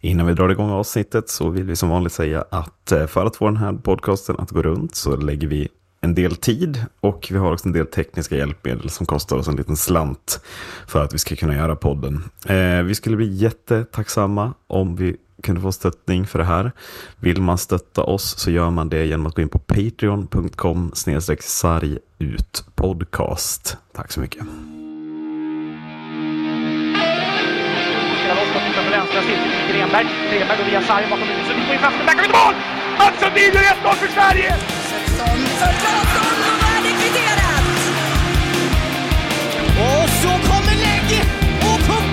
Innan vi drar igång avsnittet så vill vi som vanligt säga att eh, för att få den här podcasten att gå runt så lägger vi en del tid och vi har också en del tekniska hjälpmedel som kostar oss en liten slant för att vi ska kunna göra podden. Eh, vi skulle bli jättetacksamma om vi kunde få stöttning för det här. Vill man stötta oss så gör man det genom att gå in på patreon.com sargutpodcast. Tack så mycket. Vänstra cirkeln till Grenberg. Grenberg går via sargen bakom huvudet. Sundin får in framför backar ut mål! Mats Sundin gör 1-0 för Sverige! för Claesson och! Och så kommer lägg och pucken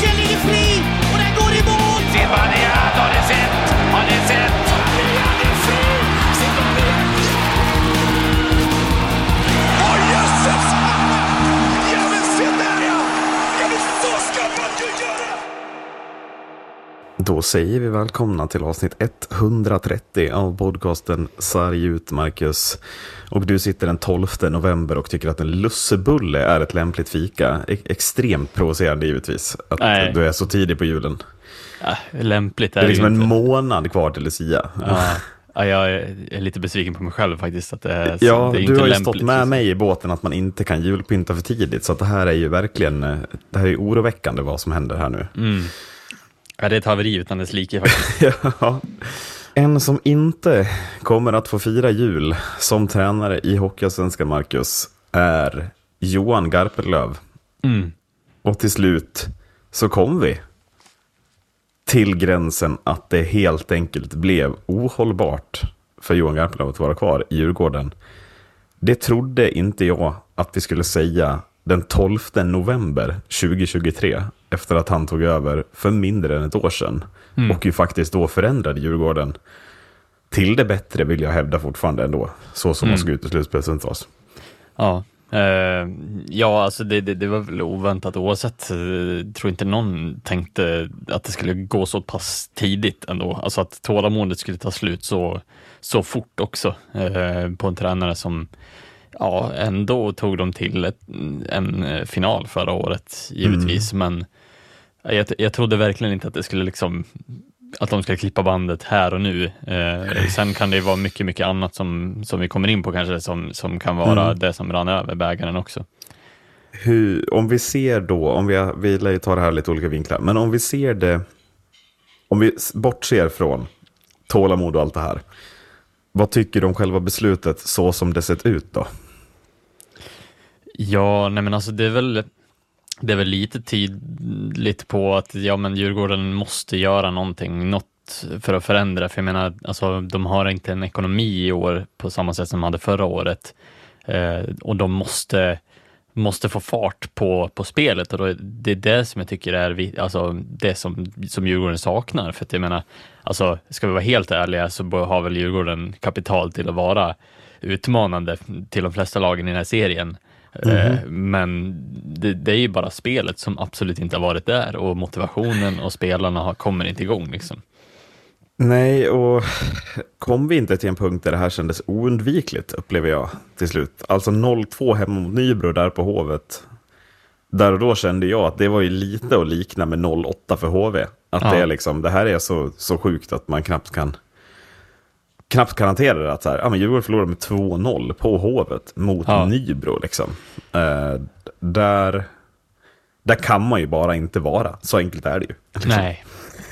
Då säger vi välkomna till avsnitt 130 av podcasten Sarg ut, Marcus. Och du sitter den 12 november och tycker att en lussebulle är ett lämpligt fika. E- extremt provocerande givetvis att Nej. du är så tidig på julen. Ja, lämpligt Det är är det liksom ju en månad kvar till Lucia. Ja. Ja, jag är lite besviken på mig själv faktiskt. Att det, är, Ja, det är du har ju stått med mig i båten att man inte kan julpynta för tidigt. Så att det här är ju verkligen eh, det här är oroväckande vad som händer här nu. Mm. Ja, det är ett haveri utan dess like faktiskt. Ja. En som inte kommer att få fira jul som tränare i Hockeyallsvenskan, Marcus, är Johan Garpenlöv. Mm. Och till slut så kom vi till gränsen att det helt enkelt blev ohållbart för Johan Garpenlöv att vara kvar i Djurgården. Det trodde inte jag att vi skulle säga den 12 november 2023 efter att han tog över för mindre än ett år sedan. Och ju faktiskt då förändrade Djurgården till det bättre vill jag hävda fortfarande ändå. Så som de såg ut i slutspelet oss. Ja, eh, ja alltså det, det, det var väl oväntat oavsett. Eh, tror inte någon tänkte att det skulle gå så pass tidigt ändå. Alltså att tålamodet skulle ta slut så, så fort också eh, på en tränare som ja, ändå tog dem till ett, en eh, final förra året givetvis. Men jag, jag trodde verkligen inte att det skulle liksom att de ska klippa bandet här och nu. Eh, sen kan det vara mycket, mycket annat som, som vi kommer in på kanske, som, som kan vara det som rann över bägaren också. hur, om vi ser då, om vi, vi lär ju ta det här lite olika vinklar, men om vi ser det, om vi bortser från tålamod och allt det här, vad tycker du om själva beslutet så som det sett ut då? Ja, nej men alltså det är väl det är väl lite tydligt på att ja, men Djurgården måste göra någonting, något för att förändra. För jag menar, alltså, de har inte en ekonomi i år på samma sätt som de hade förra året. Eh, och de måste, måste få fart på, på spelet och då, är det är det som jag tycker är alltså, det som, som Djurgården saknar. För att jag menar, alltså, ska vi vara helt ärliga så har väl Djurgården kapital till att vara utmanande till de flesta lagen i den här serien. Eh, Men det, det är ju bara spelet som absolut inte har varit där och motivationen och spelarna har, kommer inte igång. Liksom. Nej, och kom vi inte till en punkt där det här kändes oundvikligt, upplever jag till slut. Alltså 0-2 hemma mot Nybro där på Hovet. Där och då kände jag att det var ju lite att likna med 0-8 för HV. Att Ja. det, är liksom, det här är så, så sjukt att man knappt kan knappt kan hantera det. Att så här, ja, men Djurgården förlorade med 2-0 på Hovet mot Ja. Nybro. Liksom. Eh, där, där kan man ju bara inte vara. Så enkelt är det ju. Liksom. Nej.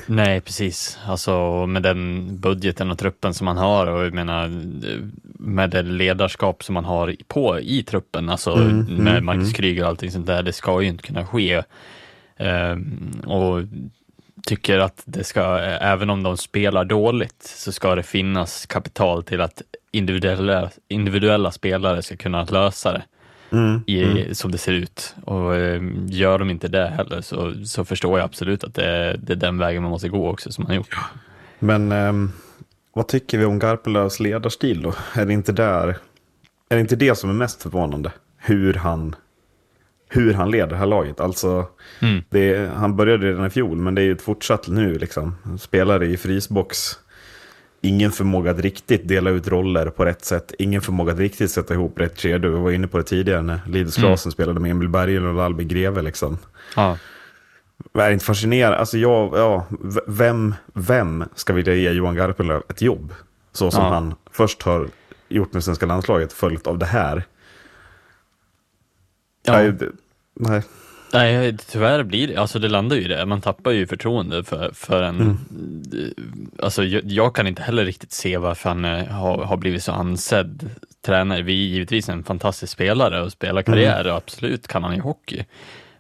Nej, precis. Alltså med den budgeten och truppen som man har och jag menar med det ledarskap som man har på i truppen, alltså med Marcus Kryger och allting sånt där, det ska ju inte kunna ske. Ehm, och tycker att det ska, även om de spelar dåligt, så ska det finnas kapital till att individuella, individuella spelare ska kunna lösa det. I, som det ser ut. Och eh, gör de inte det heller så, så förstår jag absolut att det, är- det är den vägen man måste gå också som man har gjort. Men ehm, vad tycker vi om Garpenlövs ledarstil då? Är det inte där, är det inte det som är mest förvånande? Hur han, hur han leder det här laget. Alltså, Mm. det, han började redan i fjol, men det är ju ett fortsatt nu liksom. Spelare i frysbox. Ingen förmåga att riktigt dela ut roller på rätt sätt. Ingen förmåga att riktigt sätta ihop rätt kedjor. Vi var inne på det tidigare när Linus Klasen spelade med Emil Bergen och Albin Greve liksom. Ja. är inte fascinerande. Alltså jag, ja, vem, vem ska vilja ge Johan Garpenlöv ett jobb? Så som Ja. han först har gjort med svenska landslaget, följt av det här. Ja. Nej, nej. Tyvärr blir det, alltså det landar ju i det. Man tappar ju förtroende för, för en... Mm. Alltså jag, jag kan inte heller riktigt se varför han eh, har, har blivit så ansedd tränare. Vi är givetvis en fantastisk spelare och spelar karriär Mm. och absolut kan han ju hockey.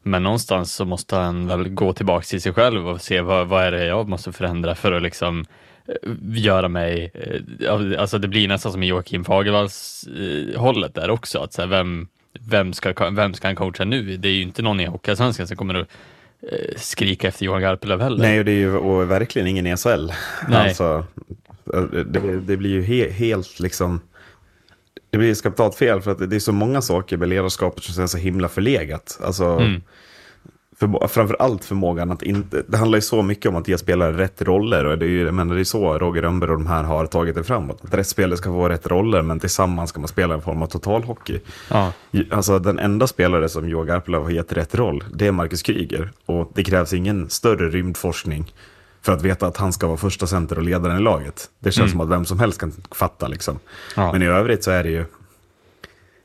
Men någonstans så måste han väl gå tillbaka till sig själv och se vad, vad är det jag måste förändra för att liksom eh, göra mig, eh, alltså det blir nästan som i Joakim Fagervalls hållet där också, att så här, vem, vem, ska, vem ska han coacha nu? Det är ju inte någon i Hockeyallsvenskan som kommer att eh, skrika efter Johan Garpenlöv heller. Nej, och det är ju och verkligen ingen E SHL. Nej. Alltså, det, det blir ju he, helt liksom... Det blir kapitalt fel för att det är så många saker med ledarskapet som är så himla förlegat. Alltså, Mm. För, framför allt förmågan att inte... Det handlar ju så mycket om att ge spelare rätt roller. Och det är ju jag menar, det är så Roger Rönnberg och de här har tagit det framåt. Att rätt spelare ska få rätt roller, men tillsammans ska man spela en form av totalhockey. Ja. Alltså den enda spelare som Johan Garpenlöv har gett rätt roll, det är Marcus Kryger. Och det krävs ingen större rymdforskning för att veta att han ska vara första center och ledaren i laget. Det känns som att vem som helst kan fatta liksom. Ja. Men i övrigt så är det ju,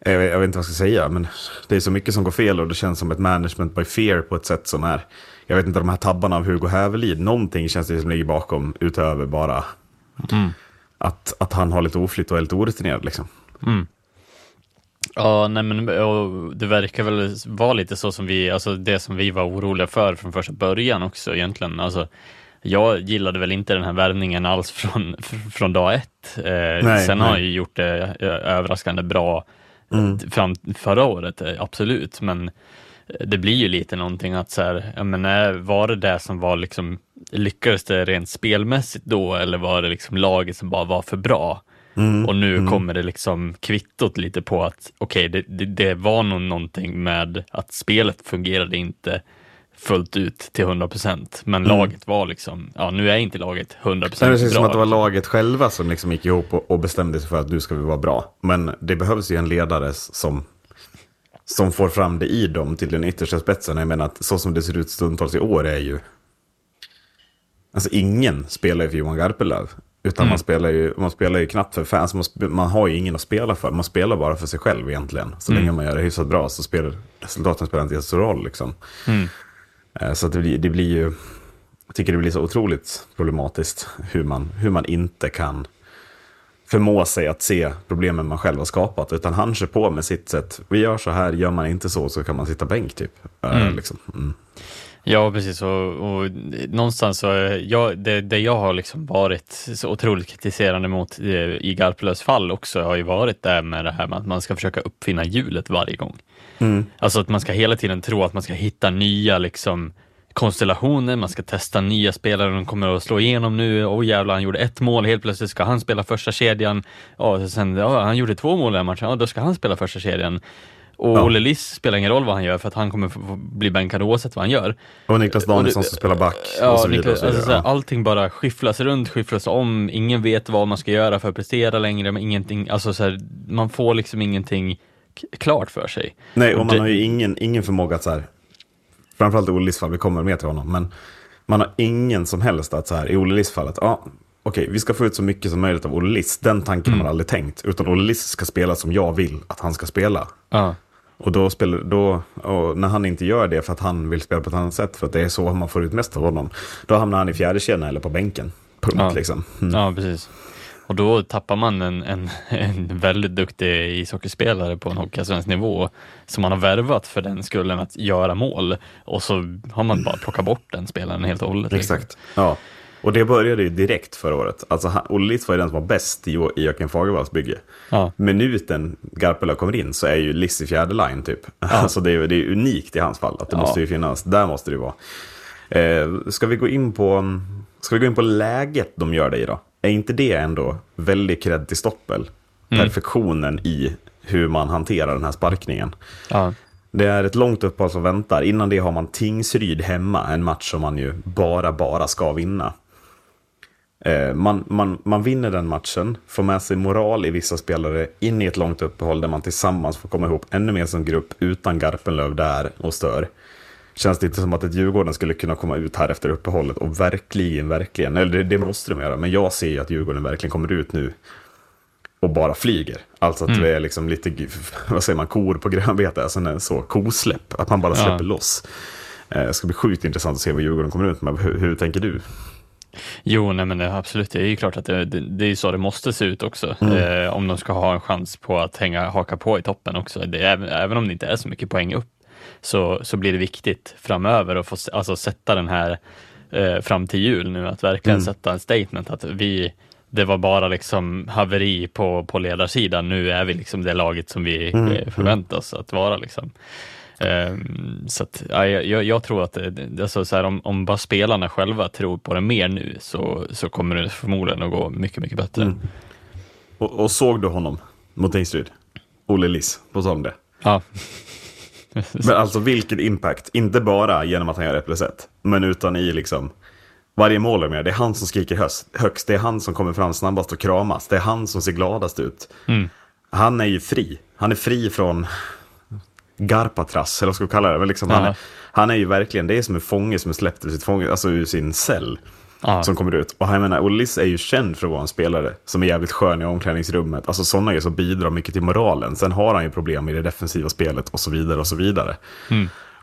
jag vet, jag vet inte vad jag ska säga, men det är så mycket som går fel och det känns som ett management by fear på ett sätt som är, jag vet inte, de här tabbarna av Hugo Hävelid, någonting känns det som ligger bakom utöver bara att, att han har lite oflytt och är lite orutinerad liksom. Ja, nej men det verkar väl vara lite så som vi, alltså det som vi var oroliga för från första början också egentligen. Alltså, jag gillade väl inte den här värvningen alls från, fr- från dag ett. Eh, Nej, sen har nej. han ju gjort det eh, överraskande bra Mm. fram förra året, eh, absolut, men eh, det blir ju lite någonting att så här, jag menar, var det det som var liksom, lyckades det rent spelmässigt då eller var det liksom laget som bara var för bra? Mm. Och nu kommer det liksom kvittot lite på att okej, det, det, det var nog någonting med att spelet fungerade inte fullt ut till 100%, men laget var liksom, ja nu är inte laget 100% Mm. Nej, det känns som bra. att det var laget själva som liksom gick ihop och, och bestämde sig för att nu ska vi vara bra. Men det behövs ju en ledare som, som får fram det i dem till den yttersta spetsen. Jag menar att så som det ser ut stundtals i år är ju... Alltså ingen spelar ju för Johan Garpenlöv. Utan man, spelar ju, man spelar ju knappt för fans. Man, man har ju ingen att spela för. Man spelar bara för sig själv egentligen. Så länge man gör det hyfsat bra så spelar resultaten spelar inte så roll. Liksom. Eh, Så att det, blir, det blir ju... Jag tycker det blir så otroligt problematiskt hur man, hur man inte kan förmå sig att se problemen man själv har skapat. Utan han kör på med sitt sätt. Vi gör så här, gör man inte så så kan man sitta bänk typ. Eh, Liksom. Mm. Ja, precis. Och, och någonstans så, jag, det, det jag har liksom varit så otroligt kritiserande mot eh, i Garpenlövs fall också har ju varit det med det här med att man ska försöka uppfinna hjulet varje gång. Alltså att man ska hela tiden tro att man ska hitta nya liksom konstellationer, man ska testa nya spelare, de kommer att slå igenom nu, åh jävlar han gjorde ett mål, helt plötsligt ska han spela första kedjan, ja, sen, ja, han gjorde två mål i den matchen, ja då ska han spela första kedjan. Och Ja. Olle Liss spelar ingen roll vad han gör för att han kommer bli bänkad oavsett vad han gör. Och Niklas Danielsson som spelar back. Ja, och så vidare. Niklas, så alltså, ja. allting bara skifflas runt, skifflas om, ingen vet vad man ska göra för att prestera längre, men ingenting, alltså såhär, man får liksom ingenting klart för sig. Nej, och man har ju ingen, ingen förmåga att så här, framförallt i Olle Liss fall, vi kommer med till honom, men man har ingen som helst att så här, i Olle Liss fallet, ja, okej, vi ska få ut så mycket som möjligt av Olle Liss. Den tanken har man aldrig tänkt, utan Olle Liss ska spela som jag vill att han ska spela. Ja. Och då spelar, då, och när han inte gör det för att han vill spela på ett annat sätt, för att det är så man får ut mest av honom, då hamnar han i fjärde kedjan eller på bänken. Punkt Ja. liksom. Mm. Ja, precis. Och då tappar man en, en, en väldigt duktig ishockeyspelare på en hockeyallsvensk nivå som man har värvat för den skullen att göra mål och så har man bara plockat bort den spelaren helt och hållet. Exakt. Ja. Och det började ju direkt förra året. Alltså, Olle var ju den som var bäst i, Jo- i Joakim Fagervalls bygge. Ja. Minuten Garpenlöv kommer in så är ju Liss i fjärde line typ. Alltså det är, det är unikt i hans fall. Att det Ja. måste ju finnas, där måste det ju vara. Eh, ska, vi gå in på, ska vi gå in på läget de gör det i då? Är inte det ändå väldigt cred till Stoppel? Perfektionen i hur man hanterar den här sparkningen. Ja. Det är ett långt uppehåll som väntar. Innan det har man Tingsryd hemma, en match som man ju bara, bara ska vinna. Eh, man, man, man vinner den matchen, får med sig moral i vissa spelare in i ett långt uppehåll där man tillsammans får komma ihop ännu mer som grupp utan Garpenlöv där och stör. Känns det inte som att ett Djurgården skulle kunna komma ut här efter uppehållet och verkligen, verkligen, eller det, det måste de göra, men jag ser ju att Djurgården verkligen kommer ut nu och bara flyger. Alltså att det är liksom lite, vad säger man, kor på grönbete, alltså så, kosläpp, att man bara släpper loss. Eh, Det ska bli sjukt intressant att se vad Djurgården kommer ut med. Hur, hur tänker du? Jo, nej men det, absolut, det är ju klart att det, det, det är så det måste se ut också. Mm. Eh, om de ska ha en chans på att hänga, haka på i toppen också. Det, även, även om det inte är så mycket poäng upp, så, så blir det viktigt framöver att få alltså, sätta den här eh, fram till jul nu, att verkligen Mm. sätta en statement att vi det var bara liksom haveri på, på ledarsidan. Nu är vi liksom det laget som vi Mm. eh, förväntar oss att vara. Liksom. Ehm, så att, ja, jag, jag tror att det- alltså så här, om, om bara spelarna själva tror på det mer nu så, så kommer det förmodligen att gå mycket, mycket bättre. Mm. Och, och såg du honom mot Tingsryd? Olle Liss, på tal om det. Ja. Men alltså vilken impact, inte bara genom att han gör 1 plus 1, men utan i liksom varje mål de gör, det är han som skriker höst, högst, det är han som kommer fram snabbast och kramas, det är han som ser gladast ut. Han är ju fri, han är fri från Garpatras, eller vad ska vi kalla det, men liksom han, Ja. är, han är ju verkligen, det är som en fånge som är släppt ur, sitt fånge, alltså ur sin cell. Ja. Som kommer ut. Och jag menar, Ullis är ju känd för att vara en spelare som är jävligt skön i omklädningsrummet. Alltså sådana grejer som bidrar mycket till moralen. Sen har han ju problem i det defensiva spelet och så vidare och så vidare.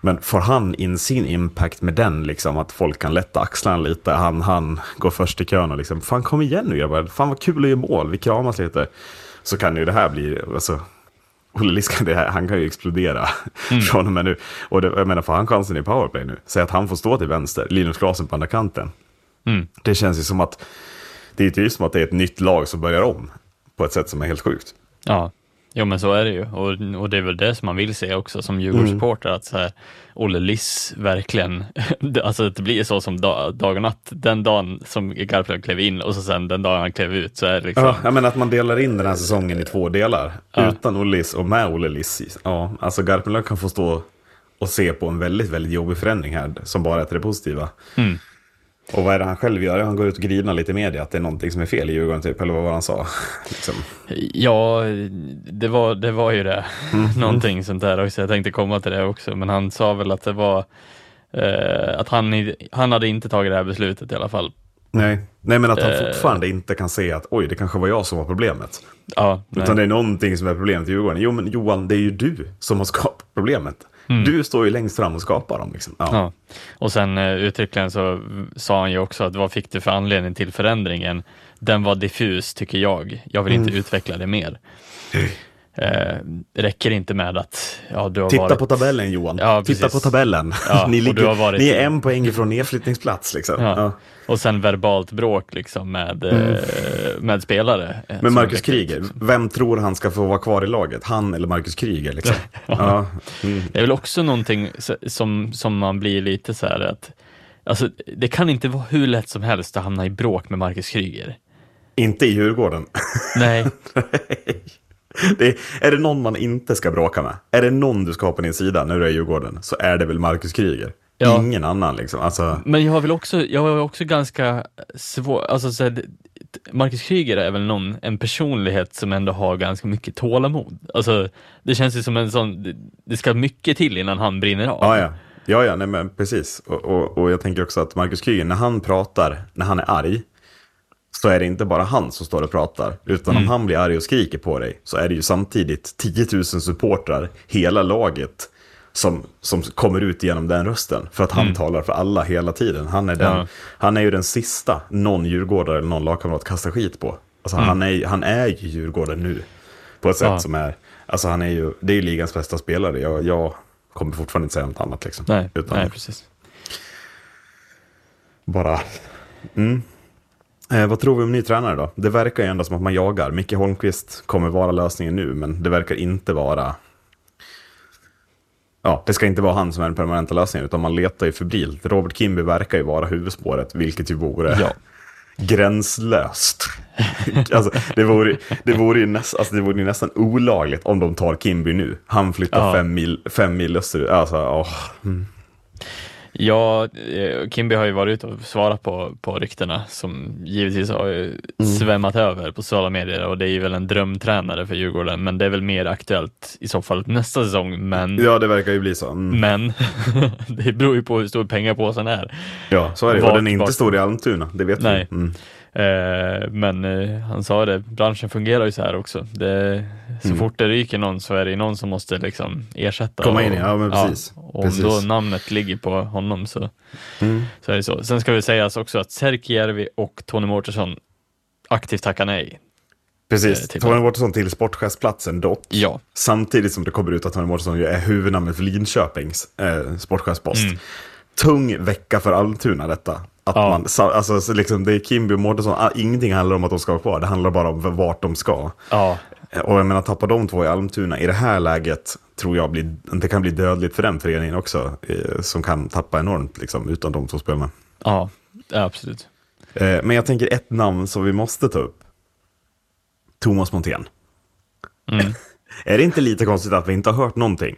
Men får han in sin impact med den, liksom, att folk kan lätta axlarna lite, han, han går först i kön och liksom, fan kom igen nu grabbar, fan vad kul att göra mål, vi kramas lite. Så kan ju det här bli, alltså, Olle han kan ju explodera från och med nu. Och det, jag menar, får han chansen i powerplay nu, säg att han får stå till vänster, Linus Klasen på andra kanten. Det känns ju som att det är typ som att det är ett nytt lag som börjar om på ett sätt som är helt sjukt. Ja, jo men så är det ju. Och, och det är väl det som man vill se också som Djurgårdssupporter, att så här, Olle Liss verkligen, alltså att det blir så som dag, dag och natt, den dagen som Garpenlöv klev in och så sen den dagen han klev ut så är det liksom, Ja, menar att man delar in den här säsongen i två delar. Ja. Utan Olle Liss och med Olle Liss. Ja, alltså Garpenlöv kan få stå och se på en väldigt, väldigt jobbig förändring här som bara är till det positiva. Mm. Och vad är det han själv gör? Han går ut och grinar lite i media att det är någonting som är fel i Djurgården typ, eller vad var han sa? liksom. Ja, det var, det var ju det. Någonting sånt där också. Jag tänkte komma till det också, men han sa väl att det var eh, att han, han hade inte tagit det här beslutet i alla fall. Nej. Nej, men att han Eh. fortfarande inte kan se att oj, det kanske var jag som var problemet. Ja, nej. Utan det är någonting som är problemet i Djurgården. Jo, men Johan, det är ju du som har skapat problemet. Du står ju längst fram och skapar dem. Liksom. Ja. Ja. Och sen eh, uttryckligen så sa han ju också att vad fick du för anledning till förändringen? Den var diffus tycker jag. Jag vill Mm. inte utveckla det mer. Eh, räcker inte med att ja, du har Titta varit... på tabellen Johan. Ja, Titta på tabellen. Ja, ni, ligger, varit- ni är en poäng ifrån nedflyttningsplats. Liksom. Ja. Och sen verbalt bråk liksom med, eh, med spelare. eh, Men Marcus räcker Kryger, inte. vem tror han ska få vara kvar i laget? Han eller Marcus Kryger? Liksom? ja. Mm. Det är väl också någonting som, som man blir lite så här att Alltså, det kan inte vara hur lätt som helst att hamna i bråk med Marcus Kryger. Inte i Djurgården. Nej, det är, är det någon man inte ska bråka med? Är det någon du ska ha på din sida när du är i Djurgården? Så är det väl Marcus Kryger. Ja. Ingen annan liksom. Alltså, men jag har väl också, jag har också ganska svår, alltså så här, Marcus Kryger är väl någon, en personlighet som ändå har ganska mycket tålamod. Alltså, det känns ju som en sån, det, det ska mycket till innan han brinner av. Ja, ja. Ja, ja, nej, men precis. Och, och, och jag tänker också att Marcus Kryger, när han pratar, när han är arg, så är det inte bara han som står och pratar. Utan Mm. om han blir arg och skriker på dig, så är det ju samtidigt 10 000 supportrar, hela laget, som, som kommer ut genom den rösten. För att han talar för alla hela tiden. Han är, den, Mm. Ja. han är ju den sista någon djurgårdare eller någon lagkamrat kastar skit på. Alltså, han, är, han är ju Djurgården nu. På ett sätt Mm. Ja. som är, alltså han är ju, det är ju ligans bästa spelare. Jag, jag kommer fortfarande inte säga något annat liksom. Nej, Utan nej, precis. bara... Mm. Eh, vad tror vi om ny tränare då? Det verkar ju ändå som att man jagar. Micke Holmqvist kommer vara lösningen nu, men det verkar inte vara... Ja, det ska inte vara han som är den permanenta lösningen, utan man letar ju febrilt. Robert Kimby verkar ju vara huvudspåret, vilket ju vore Ja. gränslöst. alltså, det, vore, det, vore ju näst, alltså, det vore ju nästan olagligt om de tar Kimby nu. Han flyttar Ja. fem, mil, fem mil österut. Alltså, åh. Ja, eh, Kimby har ju varit ute och svarat på, på ryktena som givetvis har Mm. svämmat över på sociala medier och det är ju väl en drömtränare för Djurgården, men det är väl mer aktuellt i så fall nästa säsong. Men, Ja, det verkar ju bli så. Mm. men det beror ju på hur stor pengapåsen är. Ja, så är det. Vart- Och den är inte stor i Almtuna, det vet Nej. vi. Mm. Eh, men eh, han sa det, branschen fungerar ju så här också. Det, så Mm. fort det ryker någon så är det någon som måste liksom ersätta. Komma in ja, men precis. och Precis. om då namnet ligger på honom så, Mm. så är det så. Sen ska vi sägas också att Särkijärvi och Tony Mårtensson aktivt tackar nej. Precis. Eh, Tony Mårtensson till sportchefsplatsen dock. Ja. Samtidigt som det kommer ut att Tony Mårtensson är huvudnamnet för Linköpings eh, sportchefspost. Mm. Tung vecka för Almtuna detta. Att Ja. man, alltså, så liksom, det är Kimby och Mårtensson, ah, ingenting handlar om att de ska vara kvar, det handlar bara om vart de ska. Ja, Och jag menar, tappa de två i Almtuna i det här läget tror jag blir, det kan bli dödligt för den föreningen också. Eh, som kan tappa enormt liksom, utan de två spelarna. ja, ja absolut. Eh, men jag tänker ett namn som vi måste ta upp. Thomas Montén. Mm. Är det inte lite konstigt att vi inte har hört någonting?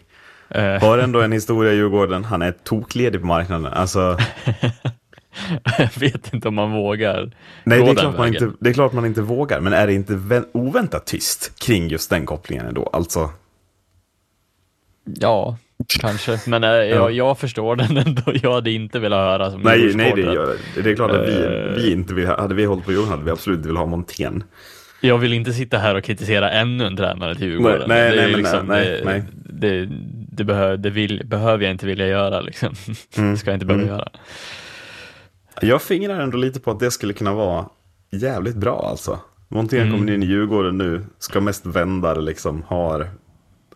Eh, Har ändå en historia i Djurgården, han är tokledig på marknaden. Alltså, jag vet inte om man vågar nej, det är, klart man vägen. inte, det är klart man inte vågar, men är det inte vä- oväntat tyst kring just den kopplingen ändå? Alltså, Ja, kanske. Men eh, jag, jag förstår den ändå. Jag hade inte velat höra som nej, nej det, gör, det är klart att vi, Eh. vi inte vill, hade vi hållit på Djurgården hade vi absolut inte velat ha Montén. Jag vill inte sitta här och kritisera ännu en tränare till Djurgården. Nej, nej, det, nej, liksom, nej, det, nej. det, det, behö, det vill, behöver jag inte vilja göra liksom. Mm, Det ska jag inte behöva göra. Jag fingrar ändå lite på att det skulle kunna vara jävligt bra alltså. Montén Mm. kommer in i Djurgården nu, ska mest vända det liksom, har,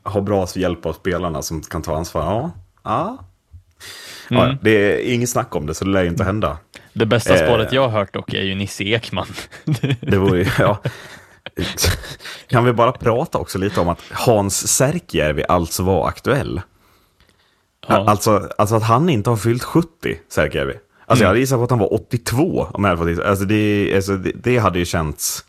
har bra hjälp av spelarna som kan ta ansvar. Ja, ja. Mm. ja det är inget snack om det, så det lär ju inte hända. Det bästa Eh. spåret jag har hört dock är ju Nisse Ekman. Det vore ju, ja. Kan vi bara prata också lite om att Hans Särkijärvi alltså var aktuell? Ja. Alltså, alltså att han inte har fyllt 70, Särkijärvi. Alltså jag hade gissat på att han var 82 om jag hade fått gissa. Alltså det, alltså det, det hade ju känts...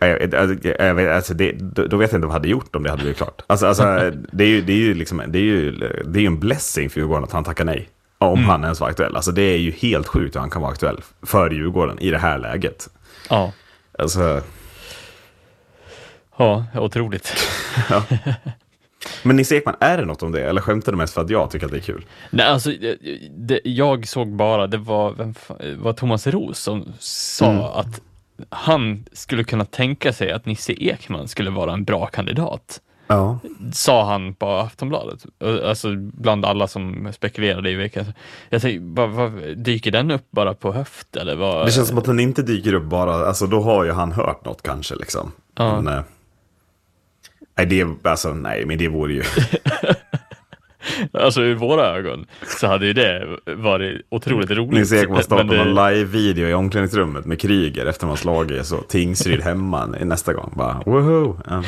eh, vet, alltså det, då vet jag inte vad jag hade gjort om det hade blivit klart. Alltså, alltså det, är ju, det, är ju liksom, det, är ju, det är ju en blessing för Djurgården att han tackar nej. Om han ens var aktuell. Alltså det är ju helt sjukt hur han kan vara aktuell för Djurgården i det här läget. ja. Alltså, ja, otroligt. men Nisse Ekman, är det något om det? Eller skämtar du mest för att jag tycker att det är kul? Nej, alltså, det, det, jag såg bara, det var, vem, var Thomas Roos som sa Mm. att han skulle kunna tänka sig att Nisse Ekman skulle vara en bra kandidat. Ja. Sa han på Aftonbladet, alltså bland alla som spekulerade i veckan. Jag tänkte, vad, vad, dyker den upp bara på höft eller vad? Det känns som att den inte dyker upp bara, alltså då har ju han hört något kanske liksom. Ja. Men, eh, nej, det, alltså, nej, men det vore ju... Alltså ur våra ögon så hade ju det varit otroligt roligt. Nils Ekman startar Men det- någon live-video i omklädningsrummet med Kryger efter man slagit så Tingsryd hemma nästa gång. Bara woho! Ja. Alltså,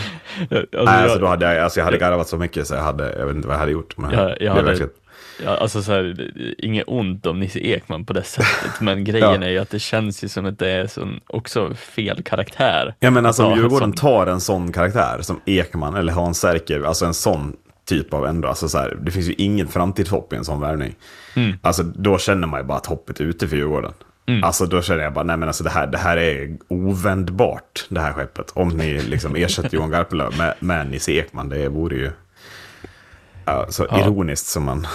nej, jag- alltså, då hade jag, alltså, jag hade garvat så mycket så jag, hade, jag vet inte vad jag hade gjort. Men Jag, jag hade, verkligen- ja, alltså så här, inget ont om Nisse Ekman på det sättet, men grejen Ja. är ju att det känns ju som att det är sån, också fel karaktär. Ja men alltså om Djurgården som- tar en sån karaktär som Ekman eller Hans Särker, alltså en sån typ av ändå, alltså så här, det finns ju ingen framtidshopp i en sån värvning. Mm. Alltså då känner man ju bara att hoppet är ute för Djurgården. Mm. Alltså då känner jag bara, nej men alltså det här, det här är ovändbart, det här skeppet. Om ni liksom ersätter Johan Garpenlöv med, med Nisse Ekman, det vore ju ja, så Ja. ironiskt som man...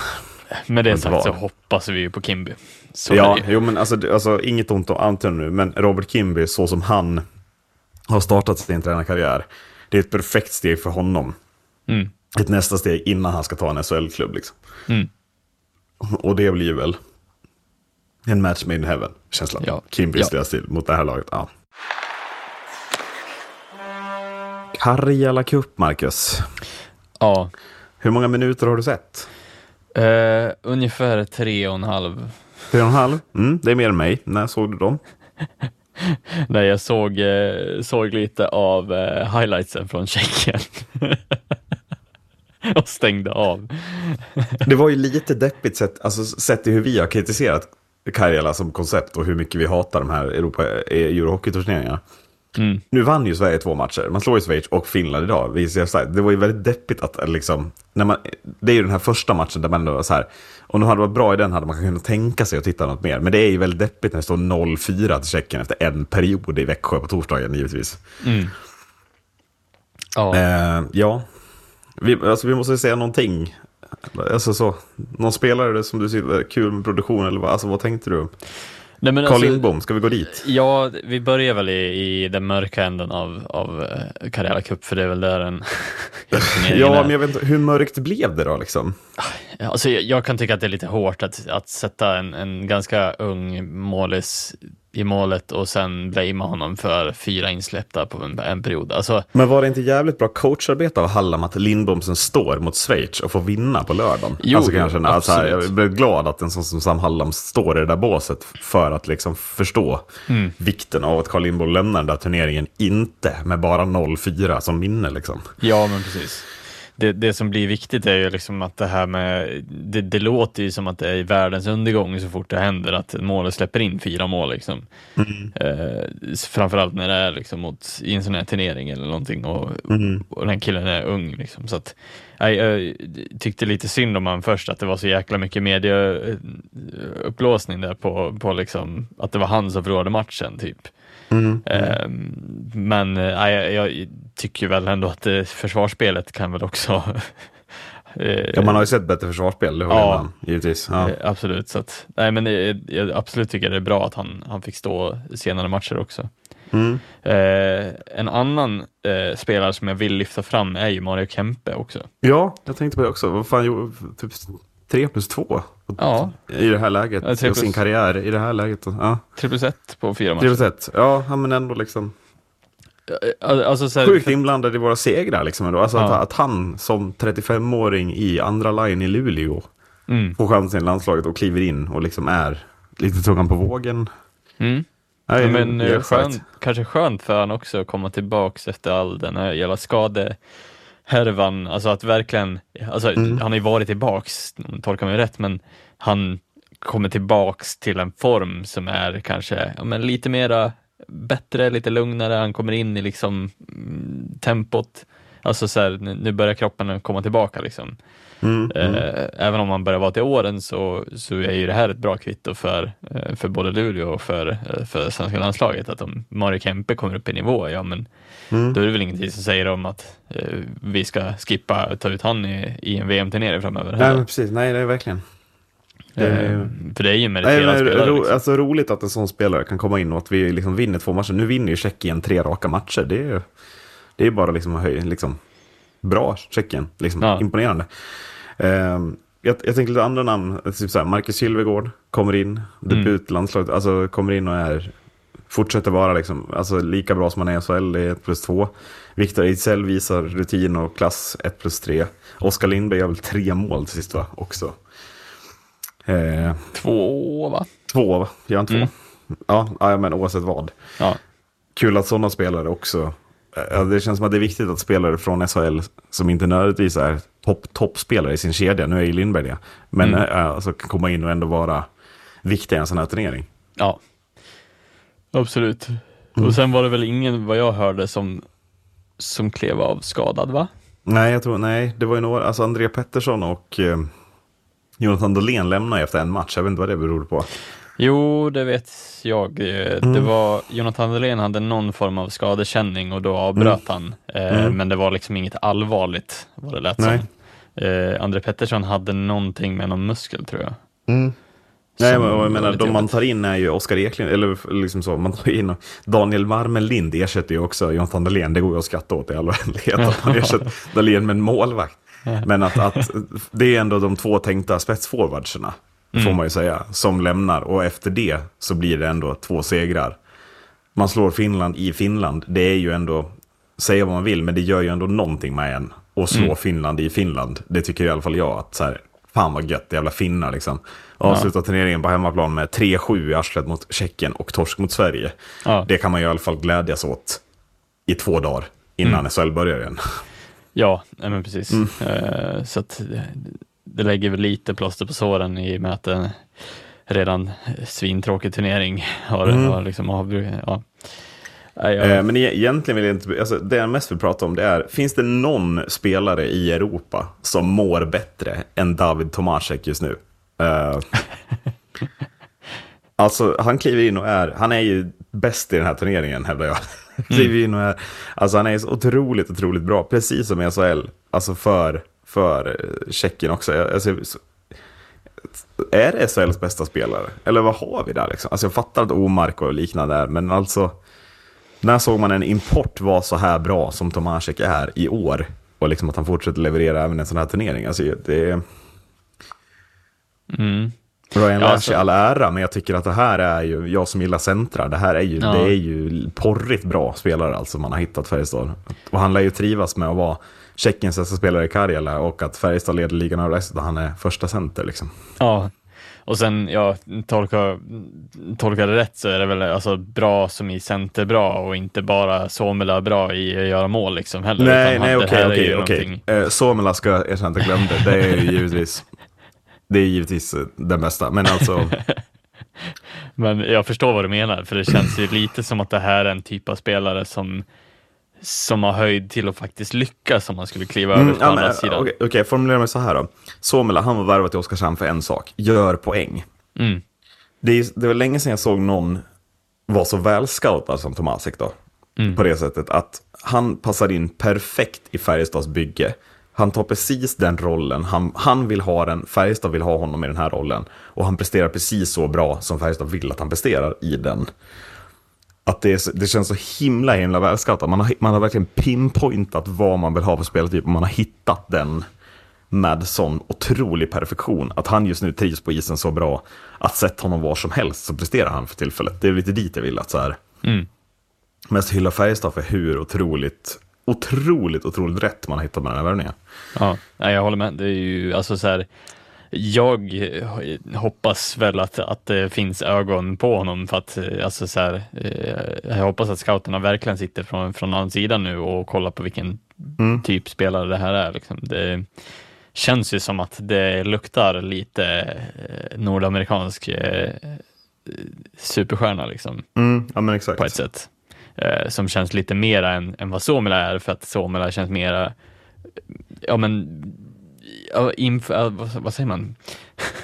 Med det sagt så hoppas vi ju på Kimby. Så ja, jo men alltså, alltså inget ont om Anton nu, men Robert Kimby, så som han har startat sin tränarkarriär, det är ett perfekt steg för honom. Mm. Ett nästa steg innan han ska ta en SHL-klubb liksom. Mm. Och det blir väl en match made in heaven, känslan. Ja. Kimby Ja. till mot det här laget. Ja. Karjala Cup, Marcus. Ja, Hur många minuter har du sett? Eh, ungefär tre och en halv. Fyra och en halv? Mm, det är mer än mig. När såg du dem? Nej, jag såg, eh, såg lite av eh, highlightsen från Tjeckien. och stängde av. Det var ju lite deppigt sett, alltså, sett till hur vi har kritiserat Karjala som koncept och hur mycket vi hatar de här Europa, Eurohockey-turneringarna. Mm. Nu vann ju Sverige två matcher. Man slår ju Schweiz och Finland idag. Det var ju väldigt deppigt att eh, liksom, när man, det är ju den här första matchen där man ändå var så här, om de hade varit bra i den hade man kunnat tänka sig att titta något mer. Men det är ju väldigt deppigt när det står 0-4 till Tjeckien efter en period i Växjö på torsdagen givetvis. Ja. Eh, ja, vi, alltså, vi måste säga någonting. Alltså så, någon spelare som du tycker är kul med produktion eller vad, alltså, vad tänkte du? Nej, Carl alltså- Lindbom, ska vi gå dit? Ja, vi börjar väl i, i den mörka änden av, av eh, Karela Cup, för det är väl där den Ja, men jag vet inte, hur mörkt blev det då liksom? Alltså, jag, jag kan tycka att det är lite hårt att, att sätta en, en ganska ung målis i målet och sen blamea honom för fyra insläppta på en, en period. Alltså, Men var det inte jävligt bra coacharbete av Hallam att Lindbom sen står mot Schweiz och får vinna på lördagen? Jo, alltså kan jag känna, alltså, här, jag blev glad att en sån som Sam Hallam står i det där båset för att liksom förstå Mm. vikten av att Carl Lindbom lämnar den där turneringen inte med bara 0-4 som minne liksom. Ja, men precis. Det, det som blir viktigt är ju liksom att det här med, det, det låter ju som att det är världens undergång så fort det händer att en mål släpper in fyra mål. Liksom. Eh, framförallt när det är liksom mot, i en sån här turnering eller någonting och, och den killen är ung. Liksom. Så att, jag, jag tyckte lite synd om han först, att det var så jäkla mycket mediaupplåsning där på, på liksom, att det var han som förlorade matchen. typ. Eh, men eh, jag, jag tycker väl ändå att eh, försvarsspelet kan väl också eh, Ja, man har ju sett bättre försvarsspel, det håller Ja. om, givetvis. Ja. Absolut, så att, nej men jag absolut tycker det är bra att han, han fick stå senare matcher också. Mm. Eh, en annan eh, spelare som jag vill lyfta fram är ju Mario Kempe också. ja, jag tänkte på det också. Vad fan, typ 3 plus 2 Ja, i det här läget. Ja, och sin plus- karriär i det här läget. Ja, 3 plus 1 på fyra 3 matcher. plus 1. Ja, men ändå liksom. Eh, Alltså, så här, Sjukt inblandad i våra segrar liksom ändå. Alltså att, Ja. att han som 35-åring i andra line i Luleå Mm. får chansen i landslaget och kliver in och liksom är lite tungan på vågen. Mm. Nej, Ja, men eh, skönt, kanske skönt för han också att komma tillbaks efter all den här jävla skadehärvan. Alltså att verkligen, alltså Mm. han har ju varit tillbaks, tolkar mig rätt, men han kommer tillbaks till en form som är kanske ja, men lite mera bättre, lite lugnare, han kommer in i liksom mm, tempot. Alltså så här, nu börjar kroppen komma tillbaka liksom. Mm, Eh, Även om man börjar vara till åren så, så är ju det här ett bra kvitto för, eh, för både Luleå och för, eh, för svenska landslaget. Att om Mario Kempe kommer upp i nivå, ja men Mm. då är det väl ingenting som säger om att eh, vi ska skippa och ta ut han i, i en VM-turnering framöver. Nej, men precis. Nej, det är verkligen. det är- Eh, för det är ju en Nej, meriterad men, spelare. ro, liksom. alltså, roligt att en sån spelare kan komma in och att vi liksom vinner två matcher. Nu vinner ju Tjeckien tre raka matcher. Det är ju det är bara liksom, höj, liksom bra Tjeckien. Liksom, Ja. Imponerande. Ehm, jag, jag tänker lite andra namn. Typ så här, Marcus Sylvegård kommer in. Debut i landslaget. Alltså kommer in och är fortsätter vara liksom, alltså, lika bra som han är i SHL. Det är 1 plus 2. Viktor Ejdsell visar rutin och klass 1 plus 3. Oskar Lindberg gör väl tre mål till sist va? Också. Eh, Två, va? Två, va? Gör han två? Mm. Ja, ja, men oavsett vad. Ja. Kul att sådana spelare också... ja, Det känns som att det är viktigt att spelare från SHL som inte nödvändigtvis är topp toppspelare i sin kedja, nu är ju Lindberg det, men Mm. mm. alltså, kan komma in och ändå vara viktiga i en sån här turnering. ja. Absolut. Mm. Och sen var det väl ingen, vad jag hörde, som, som klev av skadad, va? Nej, jag tror, nej, det var ju några, alltså André Pettersson och eh, Jonathan Dahlén lämnade efter en match, jag vet inte vad det beror på. Jo, det vet jag. Eh, Mm. Det var, Jonathan Dahlén hade någon form av skadekänning och då avbröt han. Eh, Men det var liksom inget allvarligt, vad det lät Mm. Nej. som. Eh, André Pettersson hade någonting med någon muskel, tror jag. Nej, Som jag menar, de man tar in är ju Oskar Eklind, eller liksom så, man tar in Daniel Marmelind ersätter ju också Jonathan Dahlén, det går ju att skratta åt i all oändlighet att man ersätter Dahlén med en målvakt. Men att, att det är ändå de två tänkta spetsforwardsarna, får man ju säga, som lämnar. Och efter det så blir det ändå två segrar. Man slår Finland i Finland, det är ju ändå, säga vad man vill, men det gör ju ändå någonting med en. Och slå Finland i Finland, det tycker i alla fall jag att så här, fan vad gött, jävla finnar liksom. Avsluta turneringen på hemmaplan med 3-7 i arslet mot Tjeckien och torsk mot Sverige. Ja. Det kan man ju i alla fall glädjas åt i två dagar innan SHL börjar igen. Ja, men precis. Mm. Eh, så att det, lägger väl lite plåster på såren i och med att en redan svintråkig turnering har, Mm. har liksom avbrutit. Ja. Jag- Eh, Men e- egentligen vill jag inte, alltså det jag mest vill prata om det är, finns det någon spelare i Europa som mår bättre än David Tomasek just nu? Eh, alltså han kliver in och är, han är ju bäst i den här turneringen hävdar jag. kliver in och är, alltså han är så otroligt, otroligt bra, precis som i SHL, alltså för, för eh, Tjeckien också. Alltså, är det SHLs bästa spelare? Eller vad har vi där liksom? Alltså jag fattar att Omark och liknande är, men alltså när såg man en import vara så här bra som Tomasek är i år? Och liksom att han fortsätter leverera även i en sån här turnering. Alltså det är... Mm. Ryan Lash alltså- i all ära, men jag tycker att det här är ju, jag som gillar centra, det här är ju, Ja. det är ju porrigt bra spelare alltså man har hittat Färjestad. Och han lär ju trivas med att vara Tjeckiens bästa spelare i Karjala och att Färjestad leder ligan av resten, han är första center liksom. Ja, och sen, ja, tolka, tolka det rätt så är det väl alltså bra som i center bra och inte bara Somela bra i att göra mål liksom heller. Nej, nej, okej, okej, okej. Eh, Somela ska jag erkänna att jag glömde. Det är ju givetvis, det är givetvis eh, den bästa. Men alltså, Men jag förstår vad du menar, för det känns ju lite som att det här är en typ av spelare som som har höjd till att faktiskt lyckas om man skulle kliva över Mm, på ja, andra men, sidan. Okej, okay, formulera mig så här då. Somela, han var värvad till Oskarshamn för en sak. Gör poäng. Mm. Det, är, det var länge sedan jag såg någon vara så väl scoutad som Tomasek då. Mm. På det sättet att han passar in perfekt i Färjestads bygge. Han tar precis den rollen, han, han vill ha den, Färjestad vill ha honom i den här rollen. Och han presterar precis så bra som Färjestad vill att han presterar i den. Att det, är, så- det känns så himla, himla välscoutat. Man har, man har verkligen pinpointat vad man vill ha för spelartyp och man har hittat den med sån otrolig perfektion. Att han just nu trivs på isen så bra att sätta honom var som helst så presterar han för tillfället. Det är lite dit jag vill att så här. Mm. Mest hylla Färjestad för hur otroligt, otroligt, otroligt rätt man har hittat med den här värvningen. Ja, jag håller med. Det är ju alltså så här. Jag hoppas väl att, att det finns ögon på honom för att eh, alltså så här, eh, jag hoppas att scouterna verkligen sitter från, från annan sida nu och kollar på vilken typ spelare det här är. Liksom. Det känns ju som att det luktar lite eh, nordamerikansk superstjärna liksom Mm, ja på ett sätt. Eh, som känns lite mera än, än vad Somela är, för att Somela känns mera, ja men, ja, inf, ja, vad, vad säger man?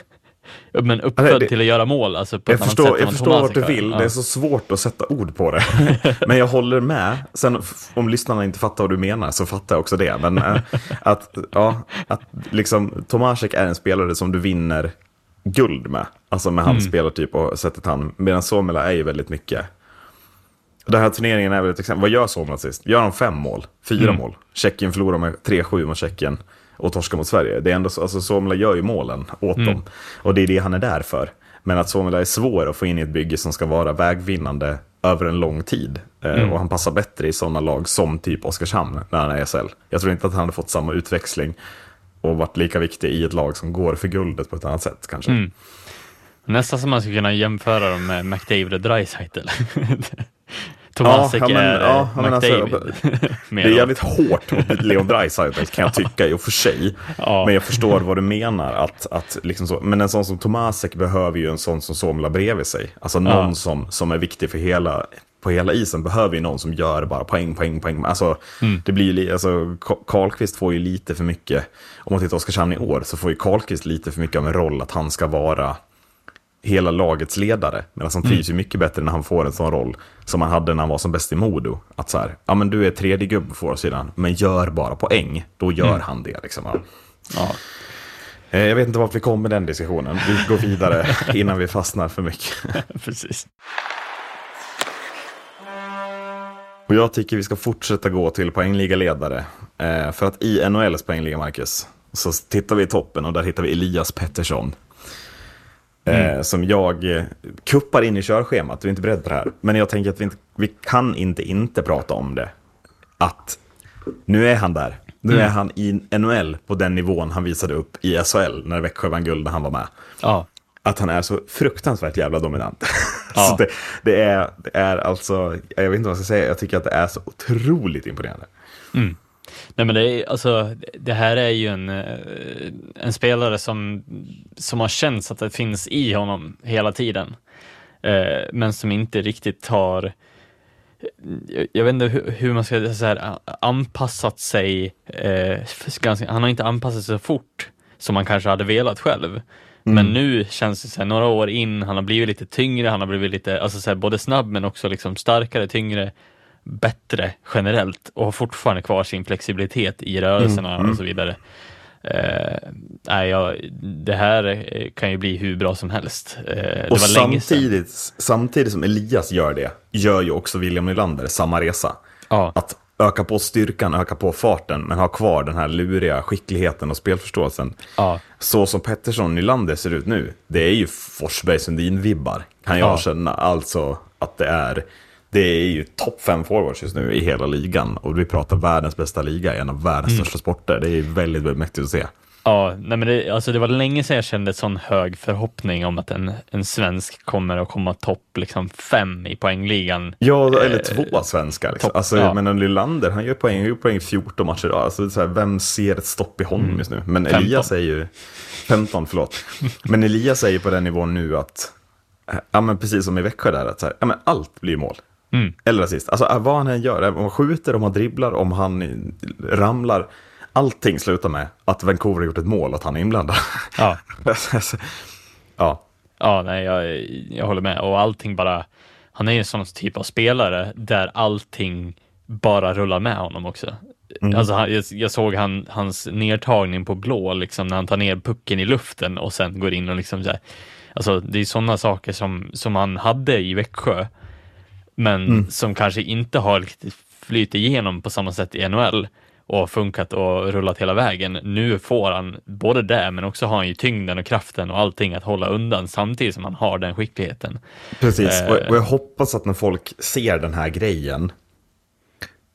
men uppfödd Alltså, det- till att göra mål, alltså på Jag ett annat förstår, sätt jag förstår vart du vill, Ja. det är så svårt att sätta ord på det. Men jag håller med. Sen om lyssnarna inte fattar vad du menar så fattar jag också det. Men äh, att, ja, att liksom, Tomasek är en spelare som du vinner guld med. Alltså med hans spelartyp och sättet han, medan Somela är ju väldigt mycket. Den här turneringen är väl ett exempel. Vad gör Somela sist? Gör han fem mål? Fyra mål? Tjeckien förlorar med 3-7 mot Tjeckien och torskar mot Sverige. Det är ändå så, alltså Somela gör ju målen åt dem. Och det är det han är där för. Men att Somela är svår att få in i ett bygge som ska vara vägvinnande över en lång tid. Eh, Och han passar bättre i sådana lag som typ Oskarshamn när han är i SL. Jag tror inte att han hade fått samma utväxling och varit lika viktig i ett lag som går för guldet på ett annat sätt kanske. Nästan som man skulle kunna jämföra dem med McDavid och Dreisaitl. Tomasek Ja, men- är ja, men alltså. Det är jävligt hårt mot Leon Draisaitl kan jag tycka i och för sig. Ja. Men jag förstår vad du menar. Att, att liksom så, men en sån som Tomasek behöver ju en sån som Somla bredvid sig. Alltså någon Ja. som, som är viktig för hela, på hela isen behöver ju någon som gör bara poäng, poäng, poäng. Alltså, det blir alltså, Ka- Karlqvist får ju lite för mycket, om man tittar Oskarshamn i år, så får ju Karlqvist lite för mycket av en roll att han ska vara hela lagets ledare. Medan han trivs ju mycket bättre när han får en sån roll som han hade när han var som bäst i Modo. Att så här, ja men du är tredje gubbe på vår sidan, men gör bara poäng. Då gör han det liksom. Ja. Ja. Eh, Jag vet inte vart vi kom med den diskussionen. Vi går vidare innan vi fastnar för mycket. Precis. Och jag tycker vi ska fortsätta gå till poängligaledare. Eh, för att i NHLs poängliga, Marcus, så tittar vi i toppen och där hittar vi Elias Pettersson. Eh, som jag eh, kuppar in i körschemat, du är inte beredd på det här. Men jag tänker att vi, inte, vi kan inte inte prata om det. Att nu är han där. Nu är han i NHL på den nivån han visade upp i SHL när Växjö vann guld när han var med. Ja. Att han är så fruktansvärt jävla dominant. Ja. det, det, är, det är alltså, jag vet inte vad jag ska säga, jag tycker att det är så otroligt imponerande. Nej men det är alltså, det här är ju en, eh, en spelare som, som har känts att det finns i honom hela tiden. Eh, men som inte riktigt har jag, vet inte hur, hur man ska säga anpassat sig, eh, ganska, han har inte anpassat sig så fort som man kanske hade velat själv. Men nu känns det så här, några år in, han har blivit lite tyngre, han har blivit lite, alltså så här, både snabb men också liksom starkare, tyngre, bättre generellt och har fortfarande kvar sin flexibilitet i rörelserna och så vidare. Eh, nej, jag, det här eh, kan ju bli hur bra som helst. Det Och samtidigt, samtidigt som Elias gör det, gör ju också William Nylander samma resa. Ja. Att öka på styrkan, öka på farten, men ha kvar den här luriga skickligheten och spelförståelsen. Ja. Så som Pettersson och Nylander ser ut nu, det är ju Forsberg Sundin-vibbar, kan jag Ja. känna. Alltså att det är, det är ju topp fem forwards just nu i hela ligan. Och vi pratar världens bästa liga, en av världens Mm. största sporter. Det är väldigt, väldigt mäktigt att se. Ja, nej men det, alltså det var länge sedan jag kände sån hög förhoppning om att en, en svensk kommer att komma topp liksom fem i poängligan. Ja, eller två svenskar. Liksom. topp, alltså, ja. Men Nylander, han gör poäng, han gör poäng i 14 matcher idag. Alltså, så här, vem ser ett stopp i honom just nu? Men 15. Elias är ju... 15, förlåt. Men Elias är ju på den nivån nu att, eh, ja men precis som i Växjö där, att så här, ja, men allt blir mål. Eller assist. Alltså äh, vad han än gör, om han skjuter, om han dribblar, om han ramlar. Allting slutar med att Vancouver har gjort ett mål och att han är inblandad. Ja, ja. ja nej, jag, jag håller med. Och allting bara, han är ju en sån typ av spelare där allting bara rullar med honom också. Alltså, han, jag, jag såg han, hans nedtagning på blå, liksom när han tar ner pucken i luften och sen går in och liksom så här, Alltså det är sådana saker som, som han hade i Växjö, men som kanske inte har riktigt igenom på samma sätt i NHL och funkat och rullat hela vägen. Nu får han både det, men också har han ju tyngden och kraften och allting att hålla undan samtidigt som han har den skickligheten. Precis, Eh. och, och jag hoppas att när folk ser den här grejen,